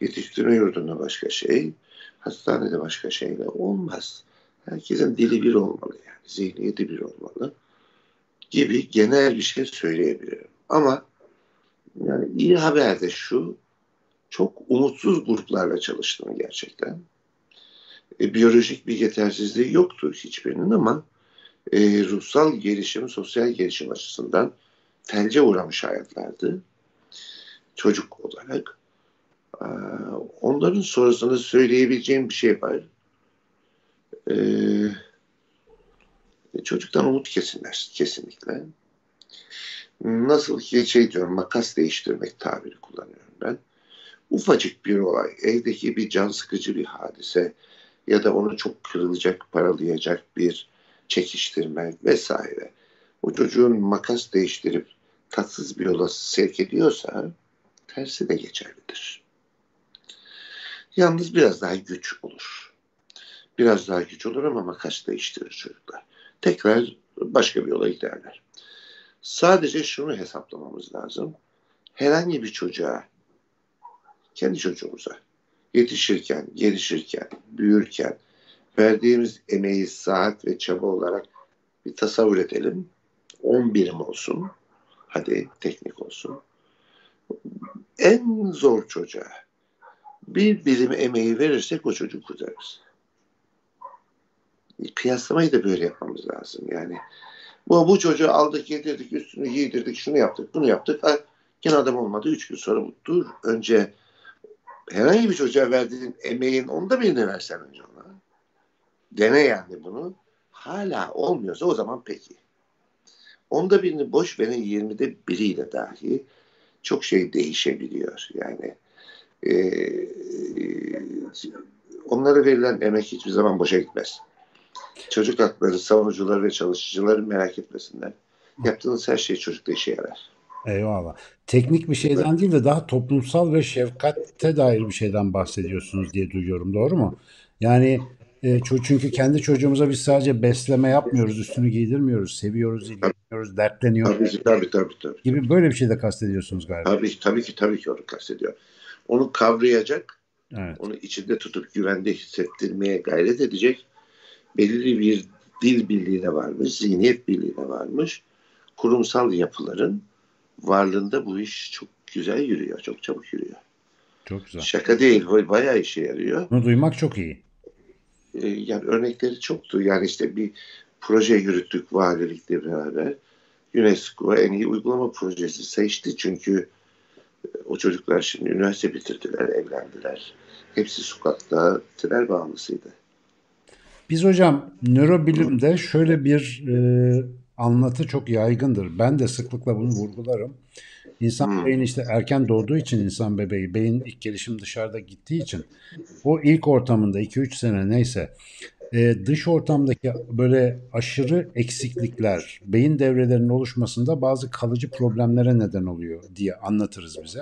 yetiştirme yurdunda başka şey, hastanede başka şeyle olmaz. Herkesin dili bir olmalı yani. Zihniyeti bir olmalı. Gibi genel bir şey söyleyebilirim. Ama yani iyi haber de şu, çok umutsuz gruplarla çalıştım gerçekten. E, biyolojik bir yetersizliği yoktu hiçbirinin ama e, ruhsal gelişim, sosyal gelişim açısından felce uğramış hayatlardı. Çocuk olarak. E, onların sonrasında söyleyebileceğim bir şey var. E, çocuktan umut kesinler, kesinlikle. Nasıl ki şey diyorum, makas değiştirmek tabiri kullanıyorum ben ufacık bir olay, evdeki bir can sıkıcı bir hadise ya da onu çok kırılacak, paralayacak bir çekiştirme vesaire. O çocuğun makas değiştirip tatsız bir yola sevk ediyorsa tersi de geçerlidir. Yalnız biraz daha güç olur. Biraz daha güç olur ama makas değiştirir çocuklar. Tekrar başka bir yola giderler. Sadece şunu hesaplamamız lazım. Herhangi bir çocuğa kendi çocuğumuza yetişirken, gelişirken, büyürken verdiğimiz emeği, saat ve çaba olarak bir tasavvur edelim. 10 birim olsun. Hadi teknik olsun. En zor çocuğa bir birim emeği verirsek o çocuğu kurtarırız. Kıyaslamayı da böyle yapmamız lazım. Yani bu, bu çocuğu aldık, yedirdik, üstünü giydirdik, şunu yaptık, bunu yaptık. Ha, gene adam olmadı. Üç gün sonra dur. Önce herhangi bir çocuğa verdiğin emeğin onda birini versen önce ona. Dene yani bunu. Hala olmuyorsa o zaman peki. Onda birini boş verin 20'de biriyle dahi çok şey değişebiliyor. Yani e, onlara verilen emek hiçbir zaman boşa gitmez. Çocuk hakları savunucuları ve çalışıcıları merak etmesinler. Yaptığınız her şey çocukta işe yarar. Eyvallah. Teknik bir şeyden değil de daha toplumsal ve şefkate dair bir şeyden bahsediyorsunuz diye duyuyorum. Doğru mu? Yani e, çünkü kendi çocuğumuza biz sadece besleme yapmıyoruz, üstünü giydirmiyoruz, seviyoruz, ilgileniyoruz, dertleniyoruz Tabii tabii tabii. tabii. gibi böyle bir şey de kastediyorsunuz galiba. Tabii, tabii ki tabii ki onu kastediyor. Onu kavrayacak, Evet. onu içinde tutup güvende hissettirmeye gayret edecek. Belirli bir dil birliğine varmış, zihniyet birliğine varmış. Kurumsal yapıların varlığında bu iş çok güzel yürüyor, çok çabuk yürüyor. Çok güzel. Şaka değil, bayağı işe yarıyor. Bunu duymak çok iyi. Ee, yani örnekleri çoktu. Yani işte bir proje yürüttük valilikle beraber. UNESCO en iyi uygulama projesi seçti çünkü o çocuklar şimdi üniversite bitirdiler, evlendiler. Hepsi sokakta tiner bağımlısıydı. Biz hocam nörobilimde şöyle bir e, anlatı çok yaygındır. Ben de sıklıkla bunu vurgularım. İnsan Hmm. beyni işte erken doğduğu için insan bebeği, beyin ilk gelişim dışarıda gittiği için o ilk ortamında 2-3 sene neyse e, dış ortamdaki böyle aşırı eksiklikler beyin devrelerinin oluşmasında bazı kalıcı problemlere neden oluyor diye anlatırız bize.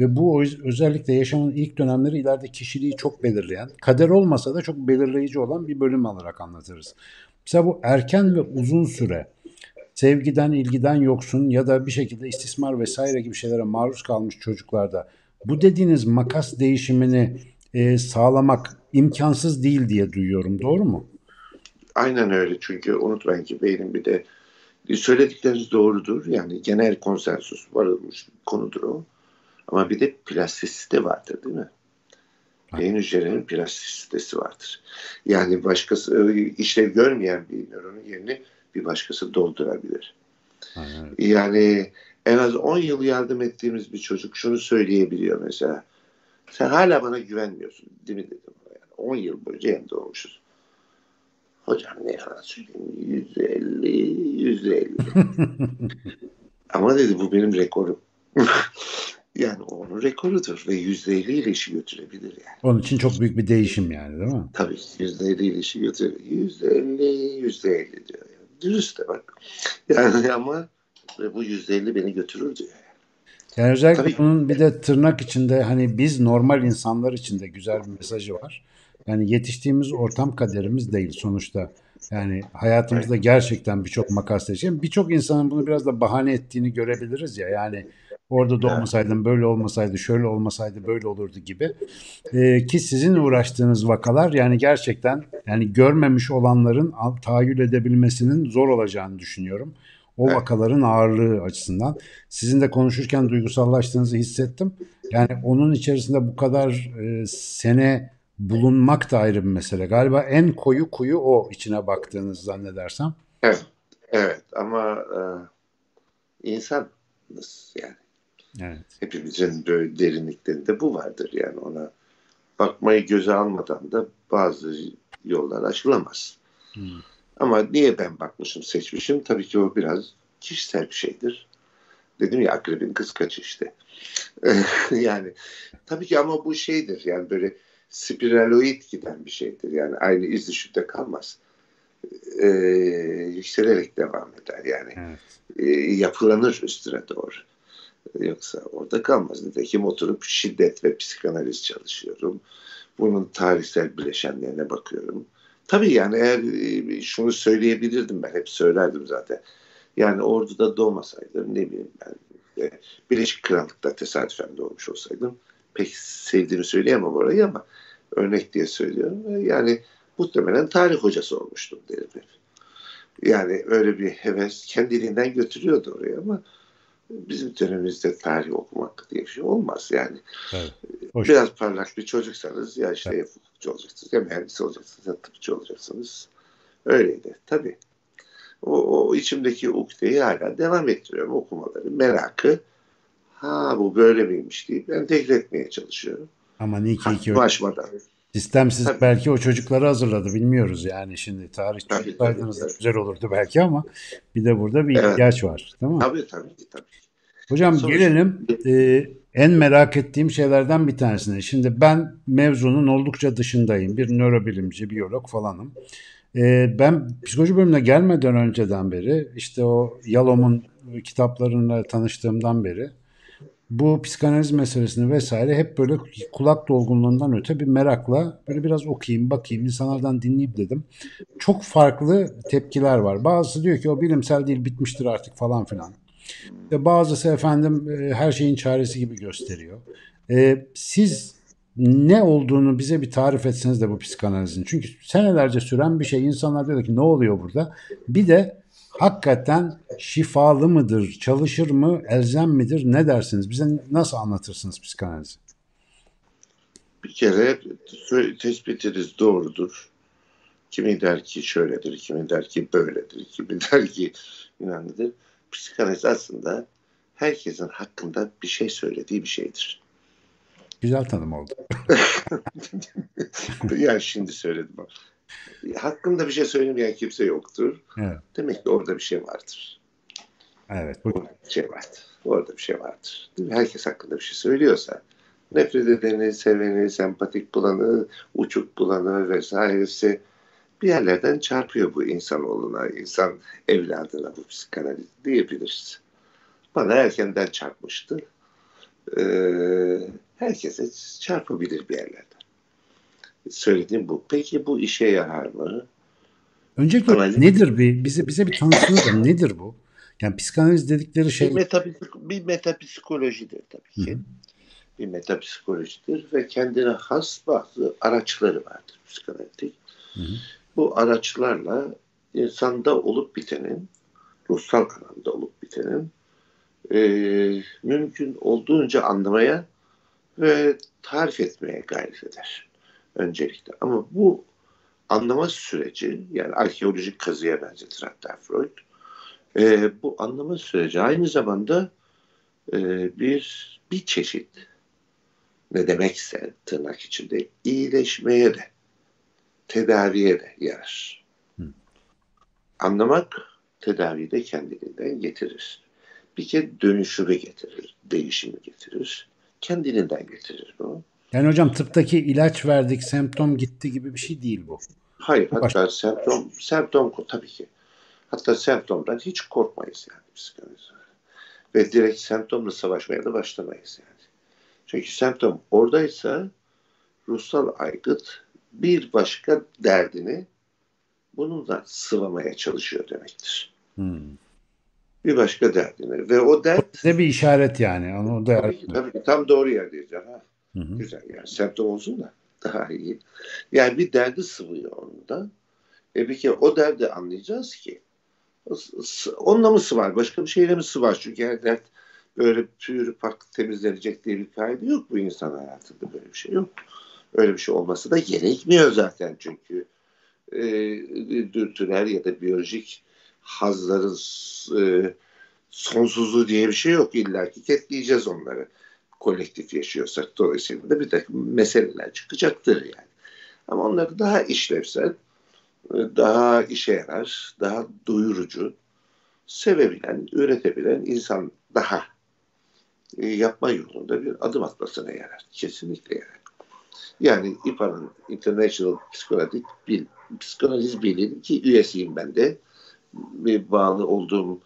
Ve bu özellikle yaşamın ilk dönemleri ileride kişiliği çok belirleyen, kader olmasa da çok belirleyici olan bir bölüm olarak anlatırız. Mesela bu erken ve uzun süre sevgiden, ilgiden yoksun ya da bir şekilde istismar vesaire gibi şeylere maruz kalmış çocuklarda bu dediğiniz makas değişimini e, sağlamak imkansız değil diye duyuyorum. Doğru mu? Aynen öyle çünkü unutmayın ki beynin bir de söyledikleriniz doğrudur. Yani genel konsensus varılmış bir konudur o. Ama bir de plastisite vardır değil mi? Beyin hücrelerinin plastisitesi vardır. Yani başkası işlev görmeyen bir nöronun yerini bir başkası doldurabilir. Aynen. Yani en az 10 yıl yardım ettiğimiz bir çocuk şunu söyleyebiliyor mesela. Sen hala bana güvenmiyorsun değil mi dedim. Yani 10 yıl boyunca yanında olmuşuz. Hocam ne yalan söyleyeyim 150 150. Ama dedi bu benim rekorum. yani onun rekorudur ve %50 ile işi götürebilir yani. Onun için çok büyük bir değişim yani değil mi? Tabii %50 ile işi götürebilir. %50 %50 diyor. Yani. Dürüst de bak. Yani ama bu %50 beni götürür diyor. Yani özellikle Tabii. bunun bir de tırnak içinde hani biz normal insanlar için de güzel bir mesajı var. Yani yetiştiğimiz ortam kaderimiz değil sonuçta. Yani hayatımızda gerçekten birçok makas değişiyor. Birçok insanın bunu biraz da bahane ettiğini görebiliriz ya. Yani orada doğmasaydım böyle olmasaydı şöyle olmasaydı böyle olurdu gibi. Ee, ki sizin uğraştığınız vakalar yani gerçekten yani görmemiş olanların tahayyül edebilmesinin zor olacağını düşünüyorum. O Evet. vakaların ağırlığı açısından. Sizin de konuşurken duygusallaştığınızı hissettim. Yani onun içerisinde bu kadar e, sene bulunmak da ayrı bir mesele. Galiba en koyu kuyu o içine baktığınız zannedersem. Evet. Evet ama e, insan yani Evet. hepimizin böyle derinliklerinde bu vardır yani ona bakmayı göze almadan da bazı yollar aşılamaz. Hmm. Ama niye ben bakmışım seçmişim tabii ki o biraz kişisel bir şeydir. Dedim ya akrebin kıskacı işte. yani tabii ki ama bu şeydir yani böyle spiraloid giden bir şeydir. Yani aynı iz düşümde kalmaz. Ee, yükselerek devam eder yani. Evet. Ee, yapılanır üstüne doğru. Yoksa orada kalmaz. Nitekim oturup şiddet ve psikanaliz çalışıyorum. Bunun tarihsel bileşenlerine bakıyorum. Tabii yani eğer e, şunu söyleyebilirdim ben hep söylerdim zaten. Yani orduda doğmasaydım ne bileyim ben e, Birleşik Krallık'ta tesadüfen doğmuş olsaydım pek sevdiğimi söyleyemem orayı ama örnek diye söylüyorum. Yani muhtemelen tarih hocası olmuştum derim hep. Yani öyle bir heves kendiliğinden götürüyordu oraya ama bizim dönemimizde tarih okumak diye bir şey olmaz yani. Evet. Hoş. Biraz parlak bir çocuksanız ya işte ya hukukçu olacaksınız ya mühendis olacaksınız ya tıpçı olacaksınız. Öyleydi tabii. O, o içimdeki ukdeyi hala devam ettiriyorum okumaları, merakı. Ha bu böyle miymiş deyip entegre etmeye çalışıyorum. Ama Niki iki Ulaşmadan. sistemsiz Tabii. belki o çocukları hazırladı bilmiyoruz yani şimdi tarih çocuklarınız güzel olurdu belki ama bir de burada bir Evet. ihtiyaç var değil mi? Tabii tabii ki tabii. Hocam Sonuç- gelelim e, en merak ettiğim şeylerden bir tanesine. Şimdi ben mevzunun oldukça dışındayım. Bir nörobilimci, biyolog falanım. E, ben psikoloji bölümüne gelmeden önceden beri işte o Yalom'un kitaplarıyla tanıştığımdan beri bu psikanaliz meselesini vesaire hep böyle kulak dolgunluğundan öte bir merakla böyle biraz okuyayım, bakayım, insanlardan dinleyip dedim. Çok farklı tepkiler var. Bazısı diyor ki o bilimsel değil bitmiştir artık falan filan. Ve bazısı efendim e, her şeyin çaresi gibi gösteriyor. E, siz ne olduğunu bize bir tarif etseniz de bu psikanalizin. Çünkü senelerce süren bir şey. İnsanlar diyor ki ne oluyor burada? Bir de hakikaten şifalı mıdır, çalışır mı, elzem midir? Ne dersiniz? Bize nasıl anlatırsınız psikanalizi? Bir kere tespitiniz doğrudur. Kimi der ki şöyledir, kimi der ki böyledir, kimi der ki inanlıdır. Psikanaliz aslında herkesin hakkında bir şey söylediği bir şeydir. Güzel tanım oldu. yani şimdi söyledim. Hakkında bir şey söylemeyen kimse yoktur. Evet. Demek ki orada bir şey vardır. Evet. Bu, Orada bir şey vardır. Orada bir şey vardır. Değil mi? Herkes hakkında bir şey söylüyorsa nefret edeni, seveni, sempatik bulanı, uçuk bulanı vesairesi bir yerlerden çarpıyor bu insanoğluna, insan evladına bu psikanaliz diyebiliriz. Bana erkenden çarpmıştı. Ee, herkese çarpabilir bir yerlerden. Söylediğim bu. Peki bu işe yarar mı? öncelikle Analiz- nedir bir bize bize bir tanısını da nedir bu? Yani psikanaliz dedikleri şey Bir, metapsik, bir metapsikolojidir tabii ki. Hı hı. Bir metapsikolojidir ve kendine has bazı araçları vardır psikanalitik. Hı hı. Bu araçlarla insanda olup bitenin, ruhsal anlamda olup bitenin e, mümkün olduğunca anlamaya ve tarif etmeye gayret eder öncelikle. Ama bu anlama süreci yani arkeolojik kazıya benzetir hatta Freud. E, bu anlama süreci aynı zamanda e, bir bir çeşit ne demekse tırnak içinde iyileşmeye de tedaviye de yarar. Hı. Anlamak tedaviyi de kendiliğinden getirir. Bir kere dönüşümü getirir, değişimi getirir. Kendiliğinden getirir bu. yani hocam tıptaki ilaç verdik semptom gitti gibi bir şey değil bu. Hayır, hatta semptom, semptom tabii ki. Hatta semptomdan hiç korkmayız yani psikanaliz. Ve direkt semptomla savaşmaya da başlamayız yani. Çünkü semptom oradaysa ruhsal aygıt bir başka derdini bununla sıvamaya çalışıyor demektir. Hmm. Bir başka derdini. Ve o dert Bize bir işaret yani. Onu da tabii ki, tabii ki tam doğru yerdeyiz. Ha. Hı hı. Güzel yani semptom olsun da daha iyi. Yani bir derdi sıvıyor onda. E bir kere o derdi anlayacağız ki onunla mı sıvar? Başka bir şeyle mi sıvar? Çünkü her dert böyle pür pak temizlenecek diye bir kaydı yok bu insan hayatında böyle bir şey yok. Öyle bir şey olması da gerekmiyor zaten çünkü e, dürtüler ya da biyolojik hazların e, sonsuzluğu diye bir şey yok. İlla ki ketleyeceğiz onları kolektif yaşıyorsak dolayısıyla da bir takım meseleler çıkacaktır yani. Ama onları daha işlevsel, daha işe yarar, daha doyurucu, sevebilen, üretebilen insan daha e, yapma yolunda bir adım atmasına yarar. Kesinlikle yarar. Yani İPA'nın International Psikolojik Bil, Psikanaliz Birliği'nin ki üyesiyim ben de. Bir bağlı olduğum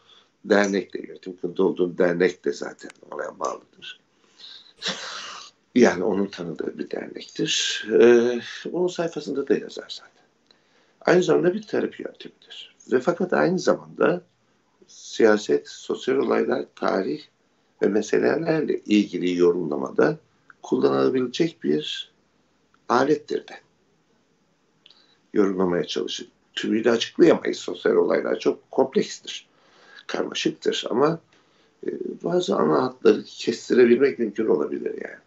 dernekle, yönetim kurulunda olduğum dernek de zaten oraya bağlıdır. Yani onun tanıdığı bir dernektir. Ee, onun sayfasında da yazar zaten. Aynı zamanda bir terapi yöntemidir. Ve fakat aynı zamanda siyaset, sosyal olaylar, tarih ve meselelerle ilgili yorumlamada kullanılabilecek bir alettir de. Yorumlamaya çalışır. Tümüyle açıklayamayız. Sosyal olaylar çok komplekstir. Karmaşıktır ama e, bazı ana hatları kestirebilmek mümkün olabilir yani.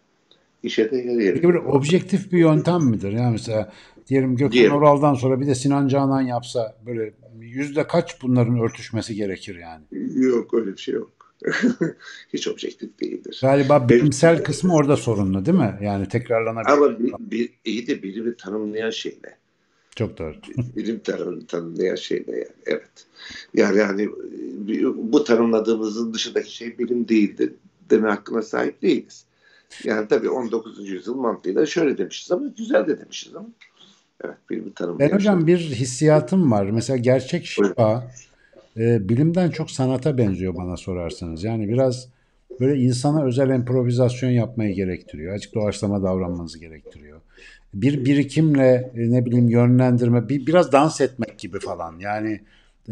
İşe de yarayabilir. Peki böyle objektif bir yöntem midir? Yani mesela diyelim Gökhan Diyelim. Oral'dan sonra bir de Sinan Canan yapsa böyle yüzde kaç bunların örtüşmesi gerekir yani? Yok öyle bir şey yok. Hiç objektif değildir. Galiba bilimsel kısmı orada sorunlu değil mi? Yani tekrarlanabilir. Ama bir, bir, iyi de bilimi tanımlayan şey ne? Çok doğru. Bilim tanım, tanımlayan şey ne yani? Evet. Yani yani bu tanımladığımızın dışındaki şey bilim değildir deme hakkına sahip değiliz. Yani tabii 19. yüzyıl mantığıyla şöyle demişiz ama güzel de demişiz ama. Evet bilimi tanımlayan Ben hocam şey. bir hissiyatım var. Mesela gerçek şifa e, bilimden çok sanata benziyor bana sorarsanız. Yani biraz böyle insana özel improvizasyon yapmayı gerektiriyor. Azıcık doğaçlama davranmanızı gerektiriyor. Bir birikimle e, ne bileyim yönlendirme, bir, biraz dans etmek gibi falan. Yani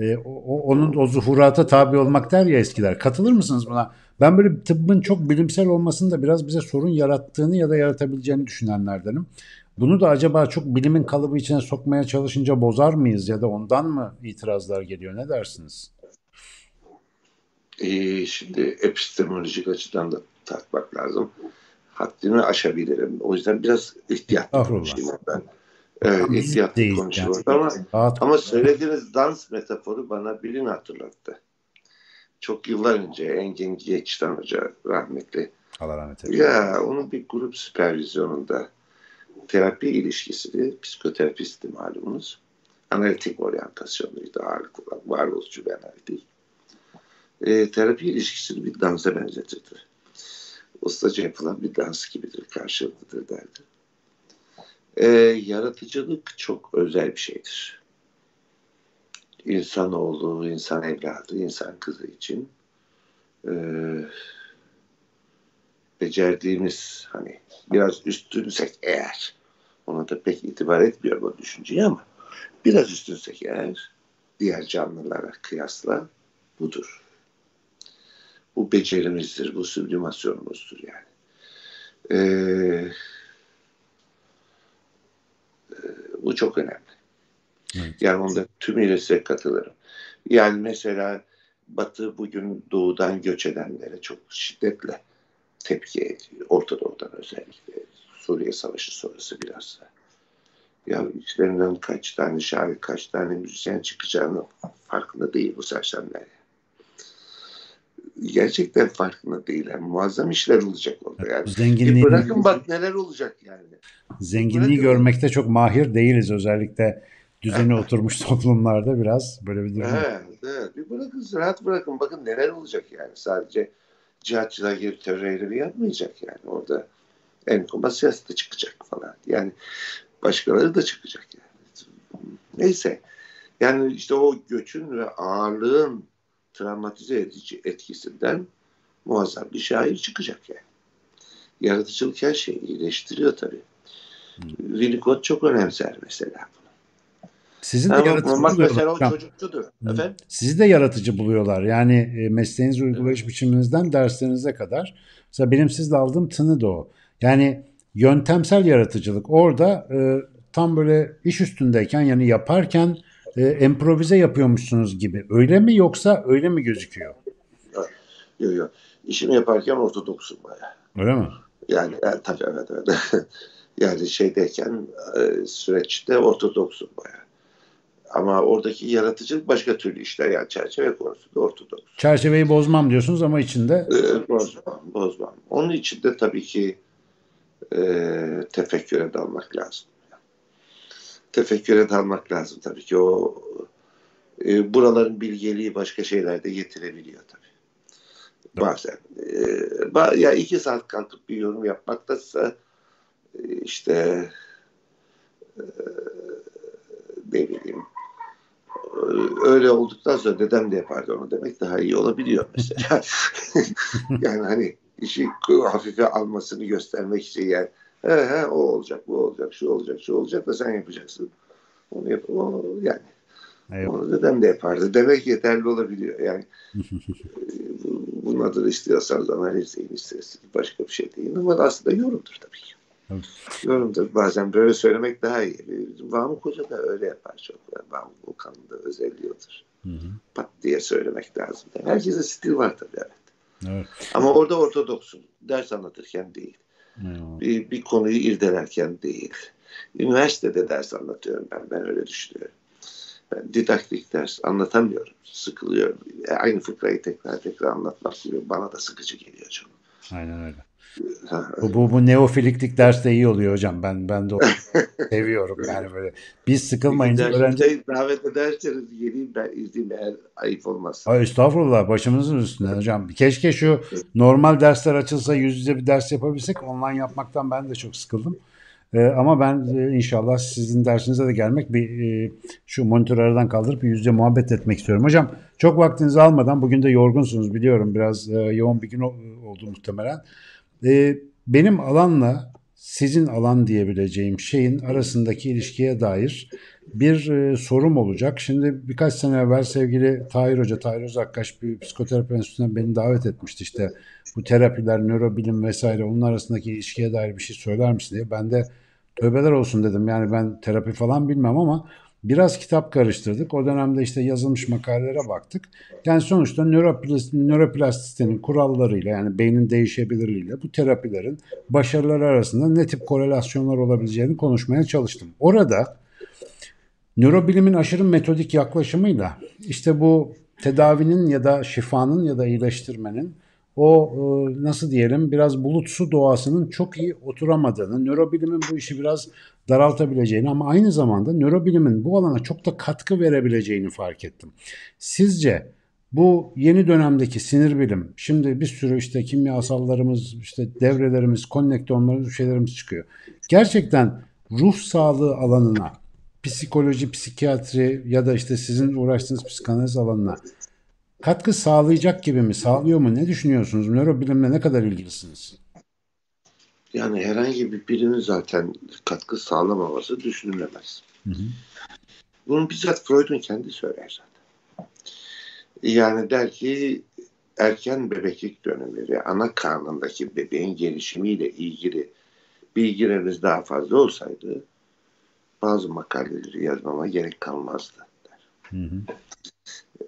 e, o, onun o zuhurata tabi olmak der ya eskiler. Katılır mısınız buna? Ben böyle tıbbın çok bilimsel olmasının da biraz bize sorun yarattığını ya da yaratabileceğini düşünenlerdenim. Bunu da acaba çok bilimin kalıbı içine sokmaya çalışınca bozar mıyız ya da ondan mı itirazlar geliyor? Ne dersiniz? Ee, şimdi epistemolojik açıdan da tartmak lazım. Haddimi aşabilirim. O yüzden biraz ihtiyatlı Estağfurullah. konuşayım ben. Evet, ihtiyatlı konuşuyorum yani. ama Rahat Ama söylediğiniz dans metaforu bana birini hatırlattı. Çok yıllar önce Engin Geçten Hoca rahmetli. Allah rahmet eylesin. Ya onun bir grup süpervizyonunda terapi ilişkisini psikoterapisti malumunuz analitik oryantasyonluydu ağırlıklı olarak varoluşçu bir analitik. E, terapi ilişkisini bir dansa benzetirdi. Ustaca yapılan bir dans gibidir, karşılıklıdır derdi. E, yaratıcılık çok özel bir şeydir. İnsanoğlu, insan evladı, insan kızı için e, becerdiğimiz hani biraz üstünsek eğer ona da pek itibar etmiyor bu düşünceyi ama biraz üstünsek eğer diğer canlılara kıyasla budur. Bu becerimizdir, bu süblimasyonumuzdur yani. Ee, bu çok önemli. Evet. Yani onda tümüyle size katılırım. Yani mesela Batı bugün doğudan göç edenlere çok şiddetle tepki ediyor. Orta Doğu'dan özellikle. Suriye Savaşı sonrası biraz da. Ya içlerinden kaç tane şair, kaç tane müzisyen çıkacağını farkında değil bu sersemler. Gerçekten farkında değiller. Muazzam işler olacak orada yani. Zenginliği, bırakın bak neler olacak yani. zenginliği bırakın- görmekte çok mahir değiliz. Özellikle düzeni oturmuş toplumlarda biraz böyle bir durum. Evet, evet. Bir bırakın, rahat bırakın. Bakın neler olacak yani. Sadece cihatçılar gibi terör eylemi yapmayacak yani. Orada Enkuba siyasete çıkacak falan. Yani başkaları da çıkacak yani. Neyse. Yani işte o göçün ve ağırlığın travmatize edici etkisinden muazzam bir şair çıkacak yani. Yaratıcılık her şeyi iyileştiriyor tabii. Winnicott çok önemser mesela. Sizin de yaratıcı mesela buluyorlar. o çocukçudur. Efendim? Sizi de yaratıcı buluyorlar. Yani e, mesleğiniz uygulayış biçiminizden derslerinize kadar. Mesela benim sizle aldığım tını da o. Yani yöntemsel yaratıcılık. Orada e, tam böyle iş üstündeyken yani yaparken e, improvize yapıyormuşsunuz gibi. Öyle mi yoksa öyle mi gözüküyor? Yok yok. İşimi yaparken ortodoksum baya. Öyle mi? Yani e, tabii evet evet. yani şeydeyken e, süreçte ortodoksum baya. Ama oradaki yaratıcılık başka türlü işler. Yani çerçeve konusunda ortodoks. Çerçeveyi bozmam diyorsunuz ama içinde E, bozmam, bozmam. Onun için de tabii ki e, tefekküre dalmak lazım. Tefekküre dalmak lazım tabii ki. O e, buraların bilgeliği başka şeyler de getirebiliyor tabii. Bazen. E, ba- ya iki saat kalkıp bir yorum yapmaktansa e, işte e, ne bileyim öyle olduktan sonra dedem de yapardı onu demek daha iyi olabiliyor mesela. yani hani işi hafife almasını göstermek için yani he he o olacak bu olacak şu olacak şu olacak da sen yapacaksın. Onu yap o, yani Eyvallah. onu dedem de yapardı. Demek yeterli olabiliyor. Yani e, bu- bunun adını istiyorsanız analiz deyin isterseniz başka bir şey değil ama aslında yorumdur tabii ki. Evet. Yorumdur. Bazen böyle söylemek daha iyi. Vahmi Koca da öyle yapar çok. Vahmi Volkan'ın da özelliği odur. Hı hı. Pat diye söylemek lazım. Herkese stil var tabii evet. Evet. Ama orada ortodoksun. Ders anlatırken değil. Bir, bir konuyu irdelerken değil. Üniversitede ders anlatıyorum ben. Ben öyle düşünüyorum. Ben didaktik ders anlatamıyorum. Sıkılıyorum. E, Aynı fıkrayı tekrar tekrar anlatmak gibi bana da sıkıcı geliyor çok. Aynen öyle. Bu, bu, bu neofiliklik derste iyi oluyor hocam. Ben ben de seviyorum yani böyle. Biz sıkılmayınca öğrenci davet ederseniz geleyim ben izleyeyim eğer ayıp olmaz. Ay estağfurullah başımızın üstünde hocam. Keşke şu normal dersler açılsa yüz yüze bir ders yapabilsek. Online yapmaktan ben de çok sıkıldım. Ee, ama ben e, inşallah sizin dersinize de gelmek bir e, şu monitörü aradan kaldırıp bir yüz yüze muhabbet etmek istiyorum. Hocam çok vaktinizi almadan bugün de yorgunsunuz biliyorum. Biraz e, yoğun bir gün oldu muhtemelen. E, benim alanla sizin alan diyebileceğim şeyin arasındaki ilişkiye dair bir e, sorum olacak. Şimdi birkaç sene evvel sevgili Tahir Hoca, Tahir Özakkaş bir psikoterapi enstitüsünden beni davet etmişti. İşte bu terapiler, nörobilim vesaire onun arasındaki ilişkiye dair bir şey söyler misin diye. Ben de tövbeler olsun dedim. Yani ben terapi falan bilmem ama biraz kitap karıştırdık. O dönemde işte yazılmış makalelere baktık. Yani sonuçta nöroplas- nöroplastisitenin kurallarıyla yani beynin değişebilirliğiyle bu terapilerin başarıları arasında ne tip korelasyonlar olabileceğini konuşmaya çalıştım. Orada nörobilimin aşırı metodik yaklaşımıyla işte bu tedavinin ya da şifanın ya da iyileştirmenin o e, nasıl diyelim biraz bulutsu doğasının çok iyi oturamadığını, nörobilimin bu işi biraz daraltabileceğini ama aynı zamanda nörobilimin bu alana çok da katkı verebileceğini fark ettim. Sizce bu yeni dönemdeki sinir bilim, şimdi bir sürü işte kimyasallarımız, işte devrelerimiz, konnektörlerimiz, şeylerimiz çıkıyor. Gerçekten ruh sağlığı alanına, psikoloji, psikiyatri ya da işte sizin uğraştığınız psikanaliz alanına katkı sağlayacak gibi mi? Sağlıyor mu? Ne düşünüyorsunuz? Nörobilimle ne kadar ilgilisiniz? Yani herhangi bir birimin zaten katkı sağlamaması düşünülemez. Hı hı. Bunu bizzat Freud'un kendi söyler zaten. Yani der ki erken bebeklik dönemleri ana karnındaki bebeğin gelişimiyle ilgili bilgileriniz daha fazla olsaydı bazı makaleleri yazmama gerek kalmazdı. Der. Hı hı.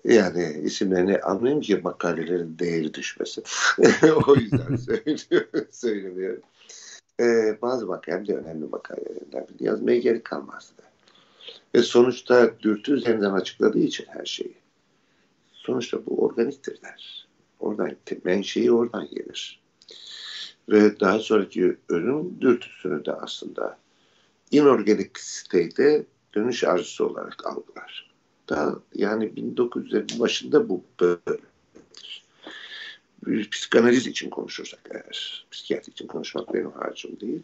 Yani isimlerini anlayayım ki makalelerin değeri düşmesin. o yüzden söylemiyorum. Ee, bazı makaleler de önemli makalelerinden biri yazmaya gerek kalmazdı. Ve sonuçta dürtü üzerinden açıkladığı için her şeyi. Sonuçta bu organiktir der. Oradan, menşei oradan gelir. Ve daha sonraki ölüm dürtüsünü de aslında inorganik siteyde dönüş arzusu olarak algılar. Daha yani 1900'lerin başında bu böyle. Psikanaliz için konuşursak eğer, psikiyatri için konuşmak benim harcım değil.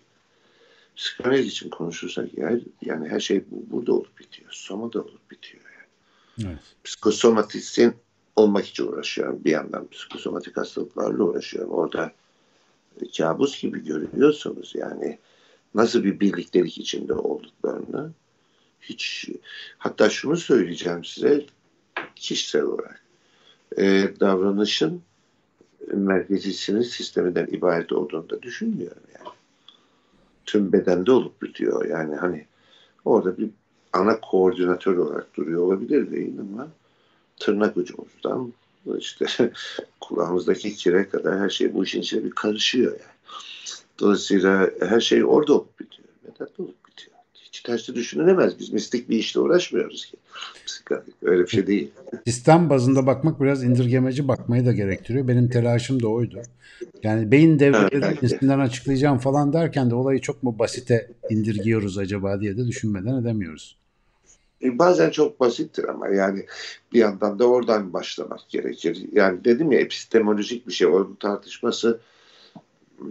Psikanaliz için konuşursak eğer, yani her şey bu, burada olup bitiyor. Somada olup bitiyor yani. Evet. Olmak için uğraşıyorum. Bir yandan psikosomatik hastalıklarla uğraşıyorum. Orada kabus gibi görüyorsunuz yani nasıl bir birliktelik içinde olduklarını hiç hatta şunu söyleyeceğim size kişisel olarak e, davranışın merkezi sinir sisteminden ibaret olduğunu da düşünmüyorum yani. Tüm bedende olup bitiyor yani hani orada bir ana koordinatör olarak duruyor olabilir değil ama tırnak ucumuzdan işte kulağımızdaki kire kadar her şey bu işin içine bir karışıyor yani. Dolayısıyla her şey orada olup bitiyor. Bedende olup tersi düşünülemez. Biz mistik bir işle uğraşmıyoruz ki. Öyle bir şey değil. Sistem bazında bakmak biraz indirgemeci bakmayı da gerektiriyor. Benim telaşım da oydu. Yani beyin devreleri cinsinden açıklayacağım falan derken de olayı çok mu basite indirgiyoruz acaba diye de düşünmeden edemiyoruz. E, bazen çok basittir ama yani bir yandan da oradan başlamak gerekir. Yani dedim ya epistemolojik bir şey. Onun tartışması hmm,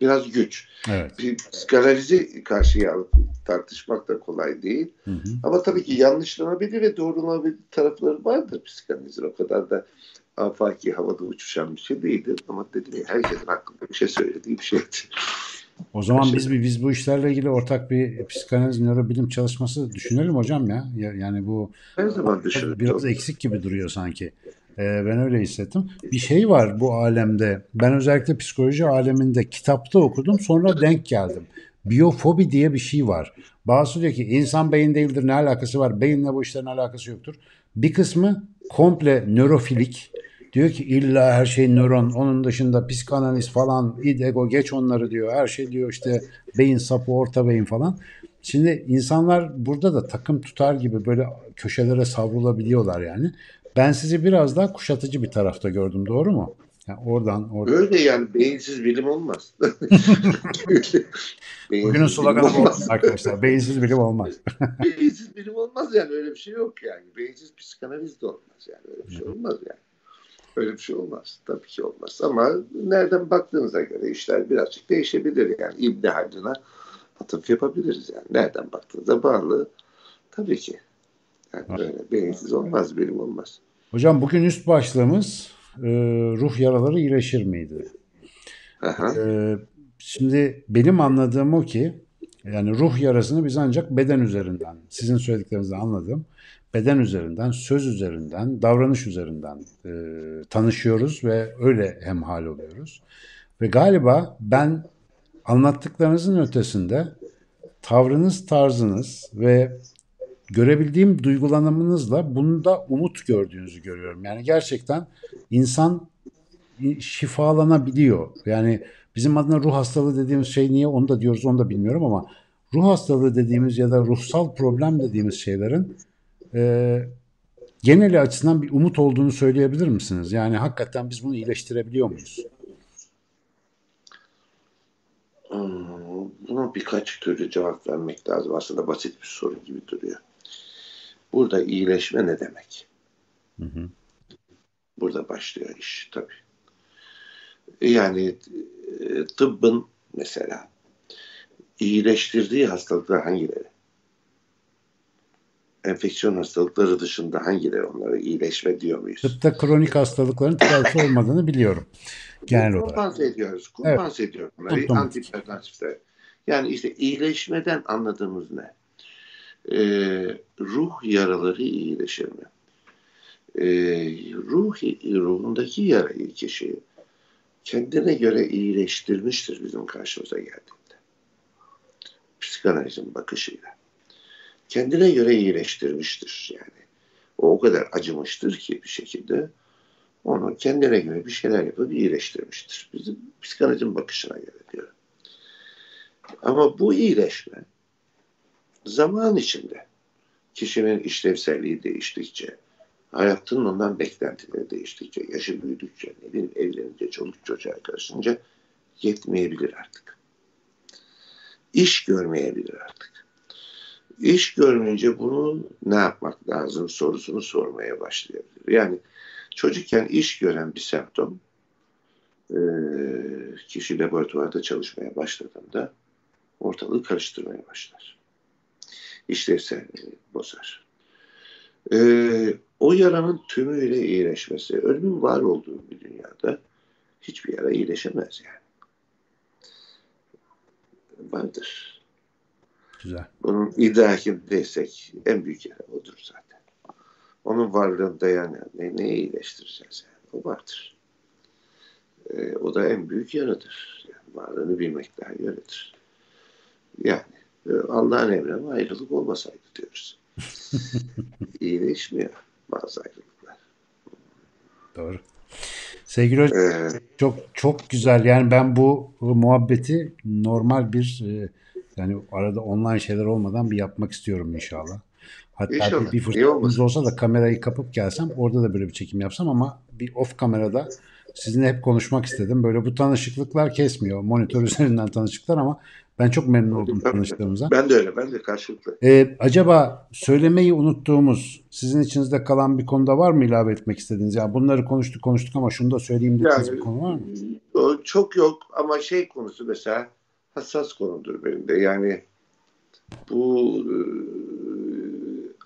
biraz güç. Evet. Bir psikanalizi karşıya alıp tartışmak da kolay değil. Hı hı. Ama tabii ki yanlışlanabilir ve doğrulanabilir tarafları vardır psikanalizin. O kadar da afaki havada uçuşan bir şey değildir. Ama dedim ya herkesin hakkında bir şey söylediği bir şeydir. O zaman biz biz bu işlerle ilgili ortak bir psikanaliz nörobilim çalışması düşünelim hocam ya. Yani bu her zaman düşünelim. Biraz eksik gibi duruyor sanki. Ee, ben öyle hissettim. Bir şey var bu alemde. Ben özellikle psikoloji aleminde kitapta okudum. Sonra denk geldim. Biyofobi diye bir şey var. Bazısı diyor ki insan beyin değildir ne alakası var? Beyinle bu işlerin alakası yoktur. Bir kısmı komple nörofilik. Diyor ki illa her şey nöron, onun dışında psikanaliz falan, id, ego geç onları diyor. Her şey diyor işte beyin sapı, orta beyin falan. Şimdi insanlar burada da takım tutar gibi böyle köşelere savrulabiliyorlar yani. Ben sizi biraz daha kuşatıcı bir tarafta gördüm doğru mu? Yani oradan, oradan. Öyle yani beyinsiz bilim olmaz. Bugünün sloganı bu arkadaşlar. Beyinsiz bilim olmaz. beyinsiz bilim olmaz yani öyle bir şey yok yani. Beyinsiz psikanaliz de olmaz yani öyle bir şey olmaz yani. Öyle bir şey olmaz. Tabii ki olmaz. Ama nereden baktığınıza göre işler birazcık değişebilir. Yani İbni Haldun'a atıf yapabiliriz yani. Nereden baktığınıza bağlı. Tabii ki. Yani böyle beyinsiz olmaz, bilim olmaz. Hocam bugün üst başlığımız e, ruh yaraları iyileşir miydi? E, şimdi benim anladığım o ki yani ruh yarasını biz ancak beden üzerinden, sizin söylediklerinizden anladım. Beden üzerinden, söz üzerinden, davranış üzerinden e, tanışıyoruz ve öyle hemhal oluyoruz. Ve galiba ben anlattıklarınızın ötesinde tavrınız, tarzınız ve görebildiğim duygulanımınızla bunda umut gördüğünüzü görüyorum. Yani gerçekten insan şifalanabiliyor. Yani bizim adına ruh hastalığı dediğimiz şey niye onu da diyoruz onu da bilmiyorum ama ruh hastalığı dediğimiz ya da ruhsal problem dediğimiz şeylerin e, geneli açısından bir umut olduğunu söyleyebilir misiniz? Yani hakikaten biz bunu iyileştirebiliyor muyuz? Hmm, Buna birkaç türlü cevap vermek lazım. Aslında basit bir soru gibi duruyor. Burada iyileşme ne demek? Hı hı. Burada başlıyor iş tabii. Yani e, tıbbın mesela iyileştirdiği hastalıklar hangileri? Enfeksiyon hastalıkları dışında hangileri onlara iyileşme diyor muyuz? Tıpta kronik hastalıkların tedavisi olmadığını biliyorum genel olarak. Kompanse ediyoruz. Kompanse ediyoruz bunları. Tuttum. Antihipertansifte. Yani işte iyileşmeden anladığımız ne? Ee, ruh yaraları iyileşir mi? Ee, ruh, ruhundaki yarayı kişi kendine göre iyileştirmiştir bizim karşımıza geldiğinde. Psikanalizin bakışıyla. Kendine göre iyileştirmiştir yani. O o kadar acımıştır ki bir şekilde onu kendine göre bir şeyler yapıp iyileştirmiştir. Bizim psikanalizin bakışına göre diyor. Ama bu iyileşme zaman içinde kişinin işlevselliği değiştikçe, hayatının ondan beklentileri değiştikçe, yaşı büyüdükçe, ne bileyim evlenince, çoluk çocuğa karışınca yetmeyebilir artık. İş görmeyebilir artık. İş görmeyince bunu ne yapmak lazım sorusunu sormaya başlayabilir. Yani çocukken iş gören bir semptom e, kişi laboratuvarda çalışmaya başladığında ortalığı karıştırmaya başlar. İşlevselliği bozar. E, o yaranın tümüyle iyileşmesi, ölümün var olduğu bir dünyada hiçbir yara iyileşemez yani. Vardır. Güzel. Bunun idrakindesek en büyük yara odur zaten. Onun varlığında yani ne, neyi iyileştireceğiz yani? O vardır. Ee, o da en büyük yaradır. Yani varlığını bilmek daha yaradır. Yani e, Allah'ın emri ayrılık olmasaydı diyoruz. İyileşmiyor bazı ayrılıklar. Doğru. Sevgili hocam Ee, çok çok güzel. Yani ben bu muhabbeti normal bir e, yani arada online şeyler olmadan bir yapmak istiyorum inşallah. Hatta İnşallah. bir, fırsatımız olsa da kamerayı kapıp gelsem orada da böyle bir çekim yapsam ama bir off kamerada sizinle hep konuşmak istedim. Böyle bu tanışıklıklar kesmiyor. Monitör üzerinden tanışıklar ama ben çok memnun oldum tanıştığımıza. ben de öyle. Ben de karşılıklı. Ee, acaba söylemeyi unuttuğumuz sizin içinizde kalan bir konuda var mı ilave etmek istediğiniz? Ya bunları konuştuk konuştuk ama şunu da söyleyeyim dediğiniz bir konu var mı? çok yok ama şey konusu mesela hassas konudur benim de. Yani bu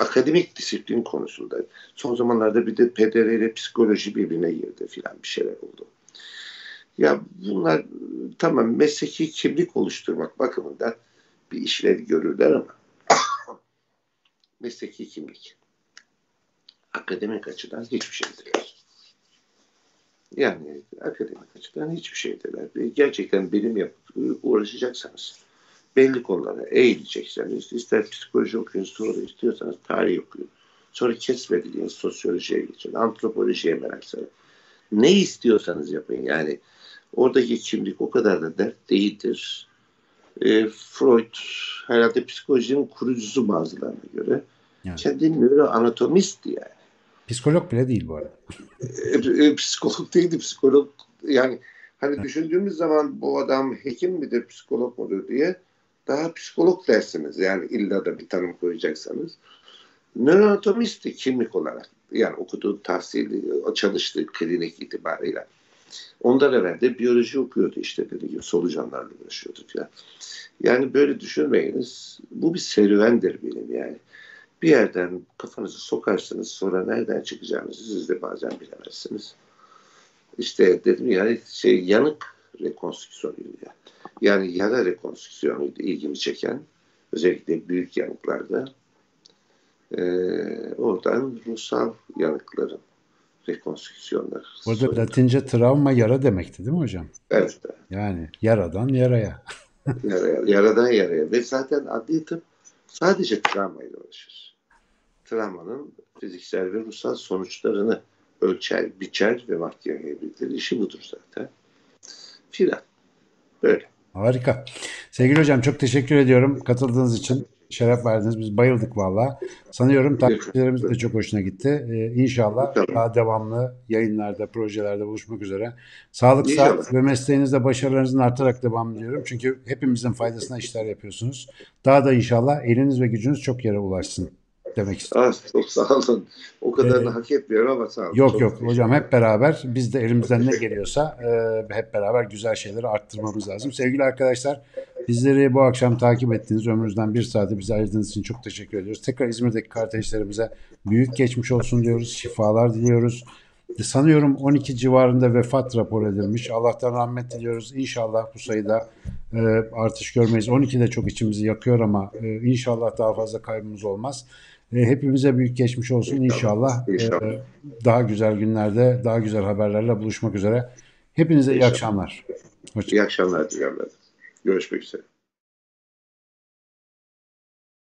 akademik disiplin konusunda son zamanlarda bir de PDR ile psikoloji birbirine girdi filan bir şeyler oldu. Ya bunlar e, tamam mesleki kimlik oluşturmak bakımından bir işlev görürler ama mesleki kimlik akademik açıdan hiçbir şeydir. Yani akademik açıdan hiçbir şeydirler. Gerçekten bilim yapıp uğraşacaksanız belli konulara eğilecekseniz ister psikoloji okuyun sonra istiyorsanız tarih okuyun. Sonra kesmediğiniz sosyolojiye geçin. Antropolojiye merak sarın. Ne istiyorsanız yapın. Yani oradaki kimlik o kadar da dert değildir. E, Freud herhalde psikolojinin kurucusu bazılarına göre. Yani. Kendi nöroanatomistti yani Psikolog bile değil bu arada. e, e, psikolog değildi psikolog yani hani düşündüğümüz zaman bu adam hekim midir psikolog mudur diye daha psikolog dersiniz yani illa da bir tanım koyacaksanız nöroanatomisti kimlik olarak yani okuduğu tahsili çalıştığı klinik itibarıyla ondan evvel de biyoloji okuyordu işte dediği gibi solucanlarla uğraşıyordu falan. Yani böyle düşünmeyiniz. Bu bir serüvendir benim yani bir yerden kafanızı sokarsınız sonra nereden çıkacağınızı siz de bazen bilemezsiniz. İşte dedim ya şey yanık rekonstrüksiyonuydu ya. Yani yara rekonstrüksiyonuydu ilgimi çeken. Özellikle büyük yanıklarda. Ee, oradan ruhsal yanıkların rekonstrüksiyonları. Burada Latince travma yara demekti değil mi hocam? Evet. Yani yaradan yaraya. Yaraya, yaradan yaraya. Ve zaten adli tıp sadece travmayla uğraşır. Travmanın fiziksel ve ruhsal sonuçlarını ölçer, biçer ve mahkemeye bildirir. İşi budur zaten. Filan. Böyle. Harika. Sevgili hocam çok teşekkür ediyorum katıldığınız için. şeref verdiniz. Biz bayıldık valla. Sanıyorum takipçilerimiz de çok hoşuna gitti. Ee, inşallah daha devamlı yayınlarda, projelerde buluşmak üzere. Sağlık, İnşallah. sağlık ve mesleğinizde başarılarınızın artarak devam ediyorum. Çünkü hepimizin faydasına işler yapıyorsunuz. Daha da inşallah eliniz ve gücünüz çok yere ulaşsın demek istiyorum. Ah, çok sağ olun. O kadar Ee, hak etmiyorum ama sağ olun. Yok Çok yok hocam hep beraber biz de elimizden ne geliyorsa e, hep beraber güzel şeyleri arttırmamız lazım. Sevgili arkadaşlar bizleri bu akşam takip ettiğiniz ömrünüzden bir saati bize ayırdığınız için çok teşekkür ediyoruz. Tekrar İzmir'deki kardeşlerimize büyük geçmiş olsun diyoruz. Şifalar diliyoruz. Sanıyorum 12 civarında vefat rapor edilmiş. Allah'tan rahmet diliyoruz. İnşallah bu sayıda e, artış görmeyiz. 12 de çok içimizi yakıyor ama e, inşallah daha fazla kaybımız olmaz. E, hepimize büyük geçmiş olsun inşallah. İnşallah. E, daha güzel günlerde, daha güzel haberlerle buluşmak üzere. Hepinize iyi İnşallah. akşamlar. Hoşça İyi akşamlar diliyorum. Görüşmek üzere.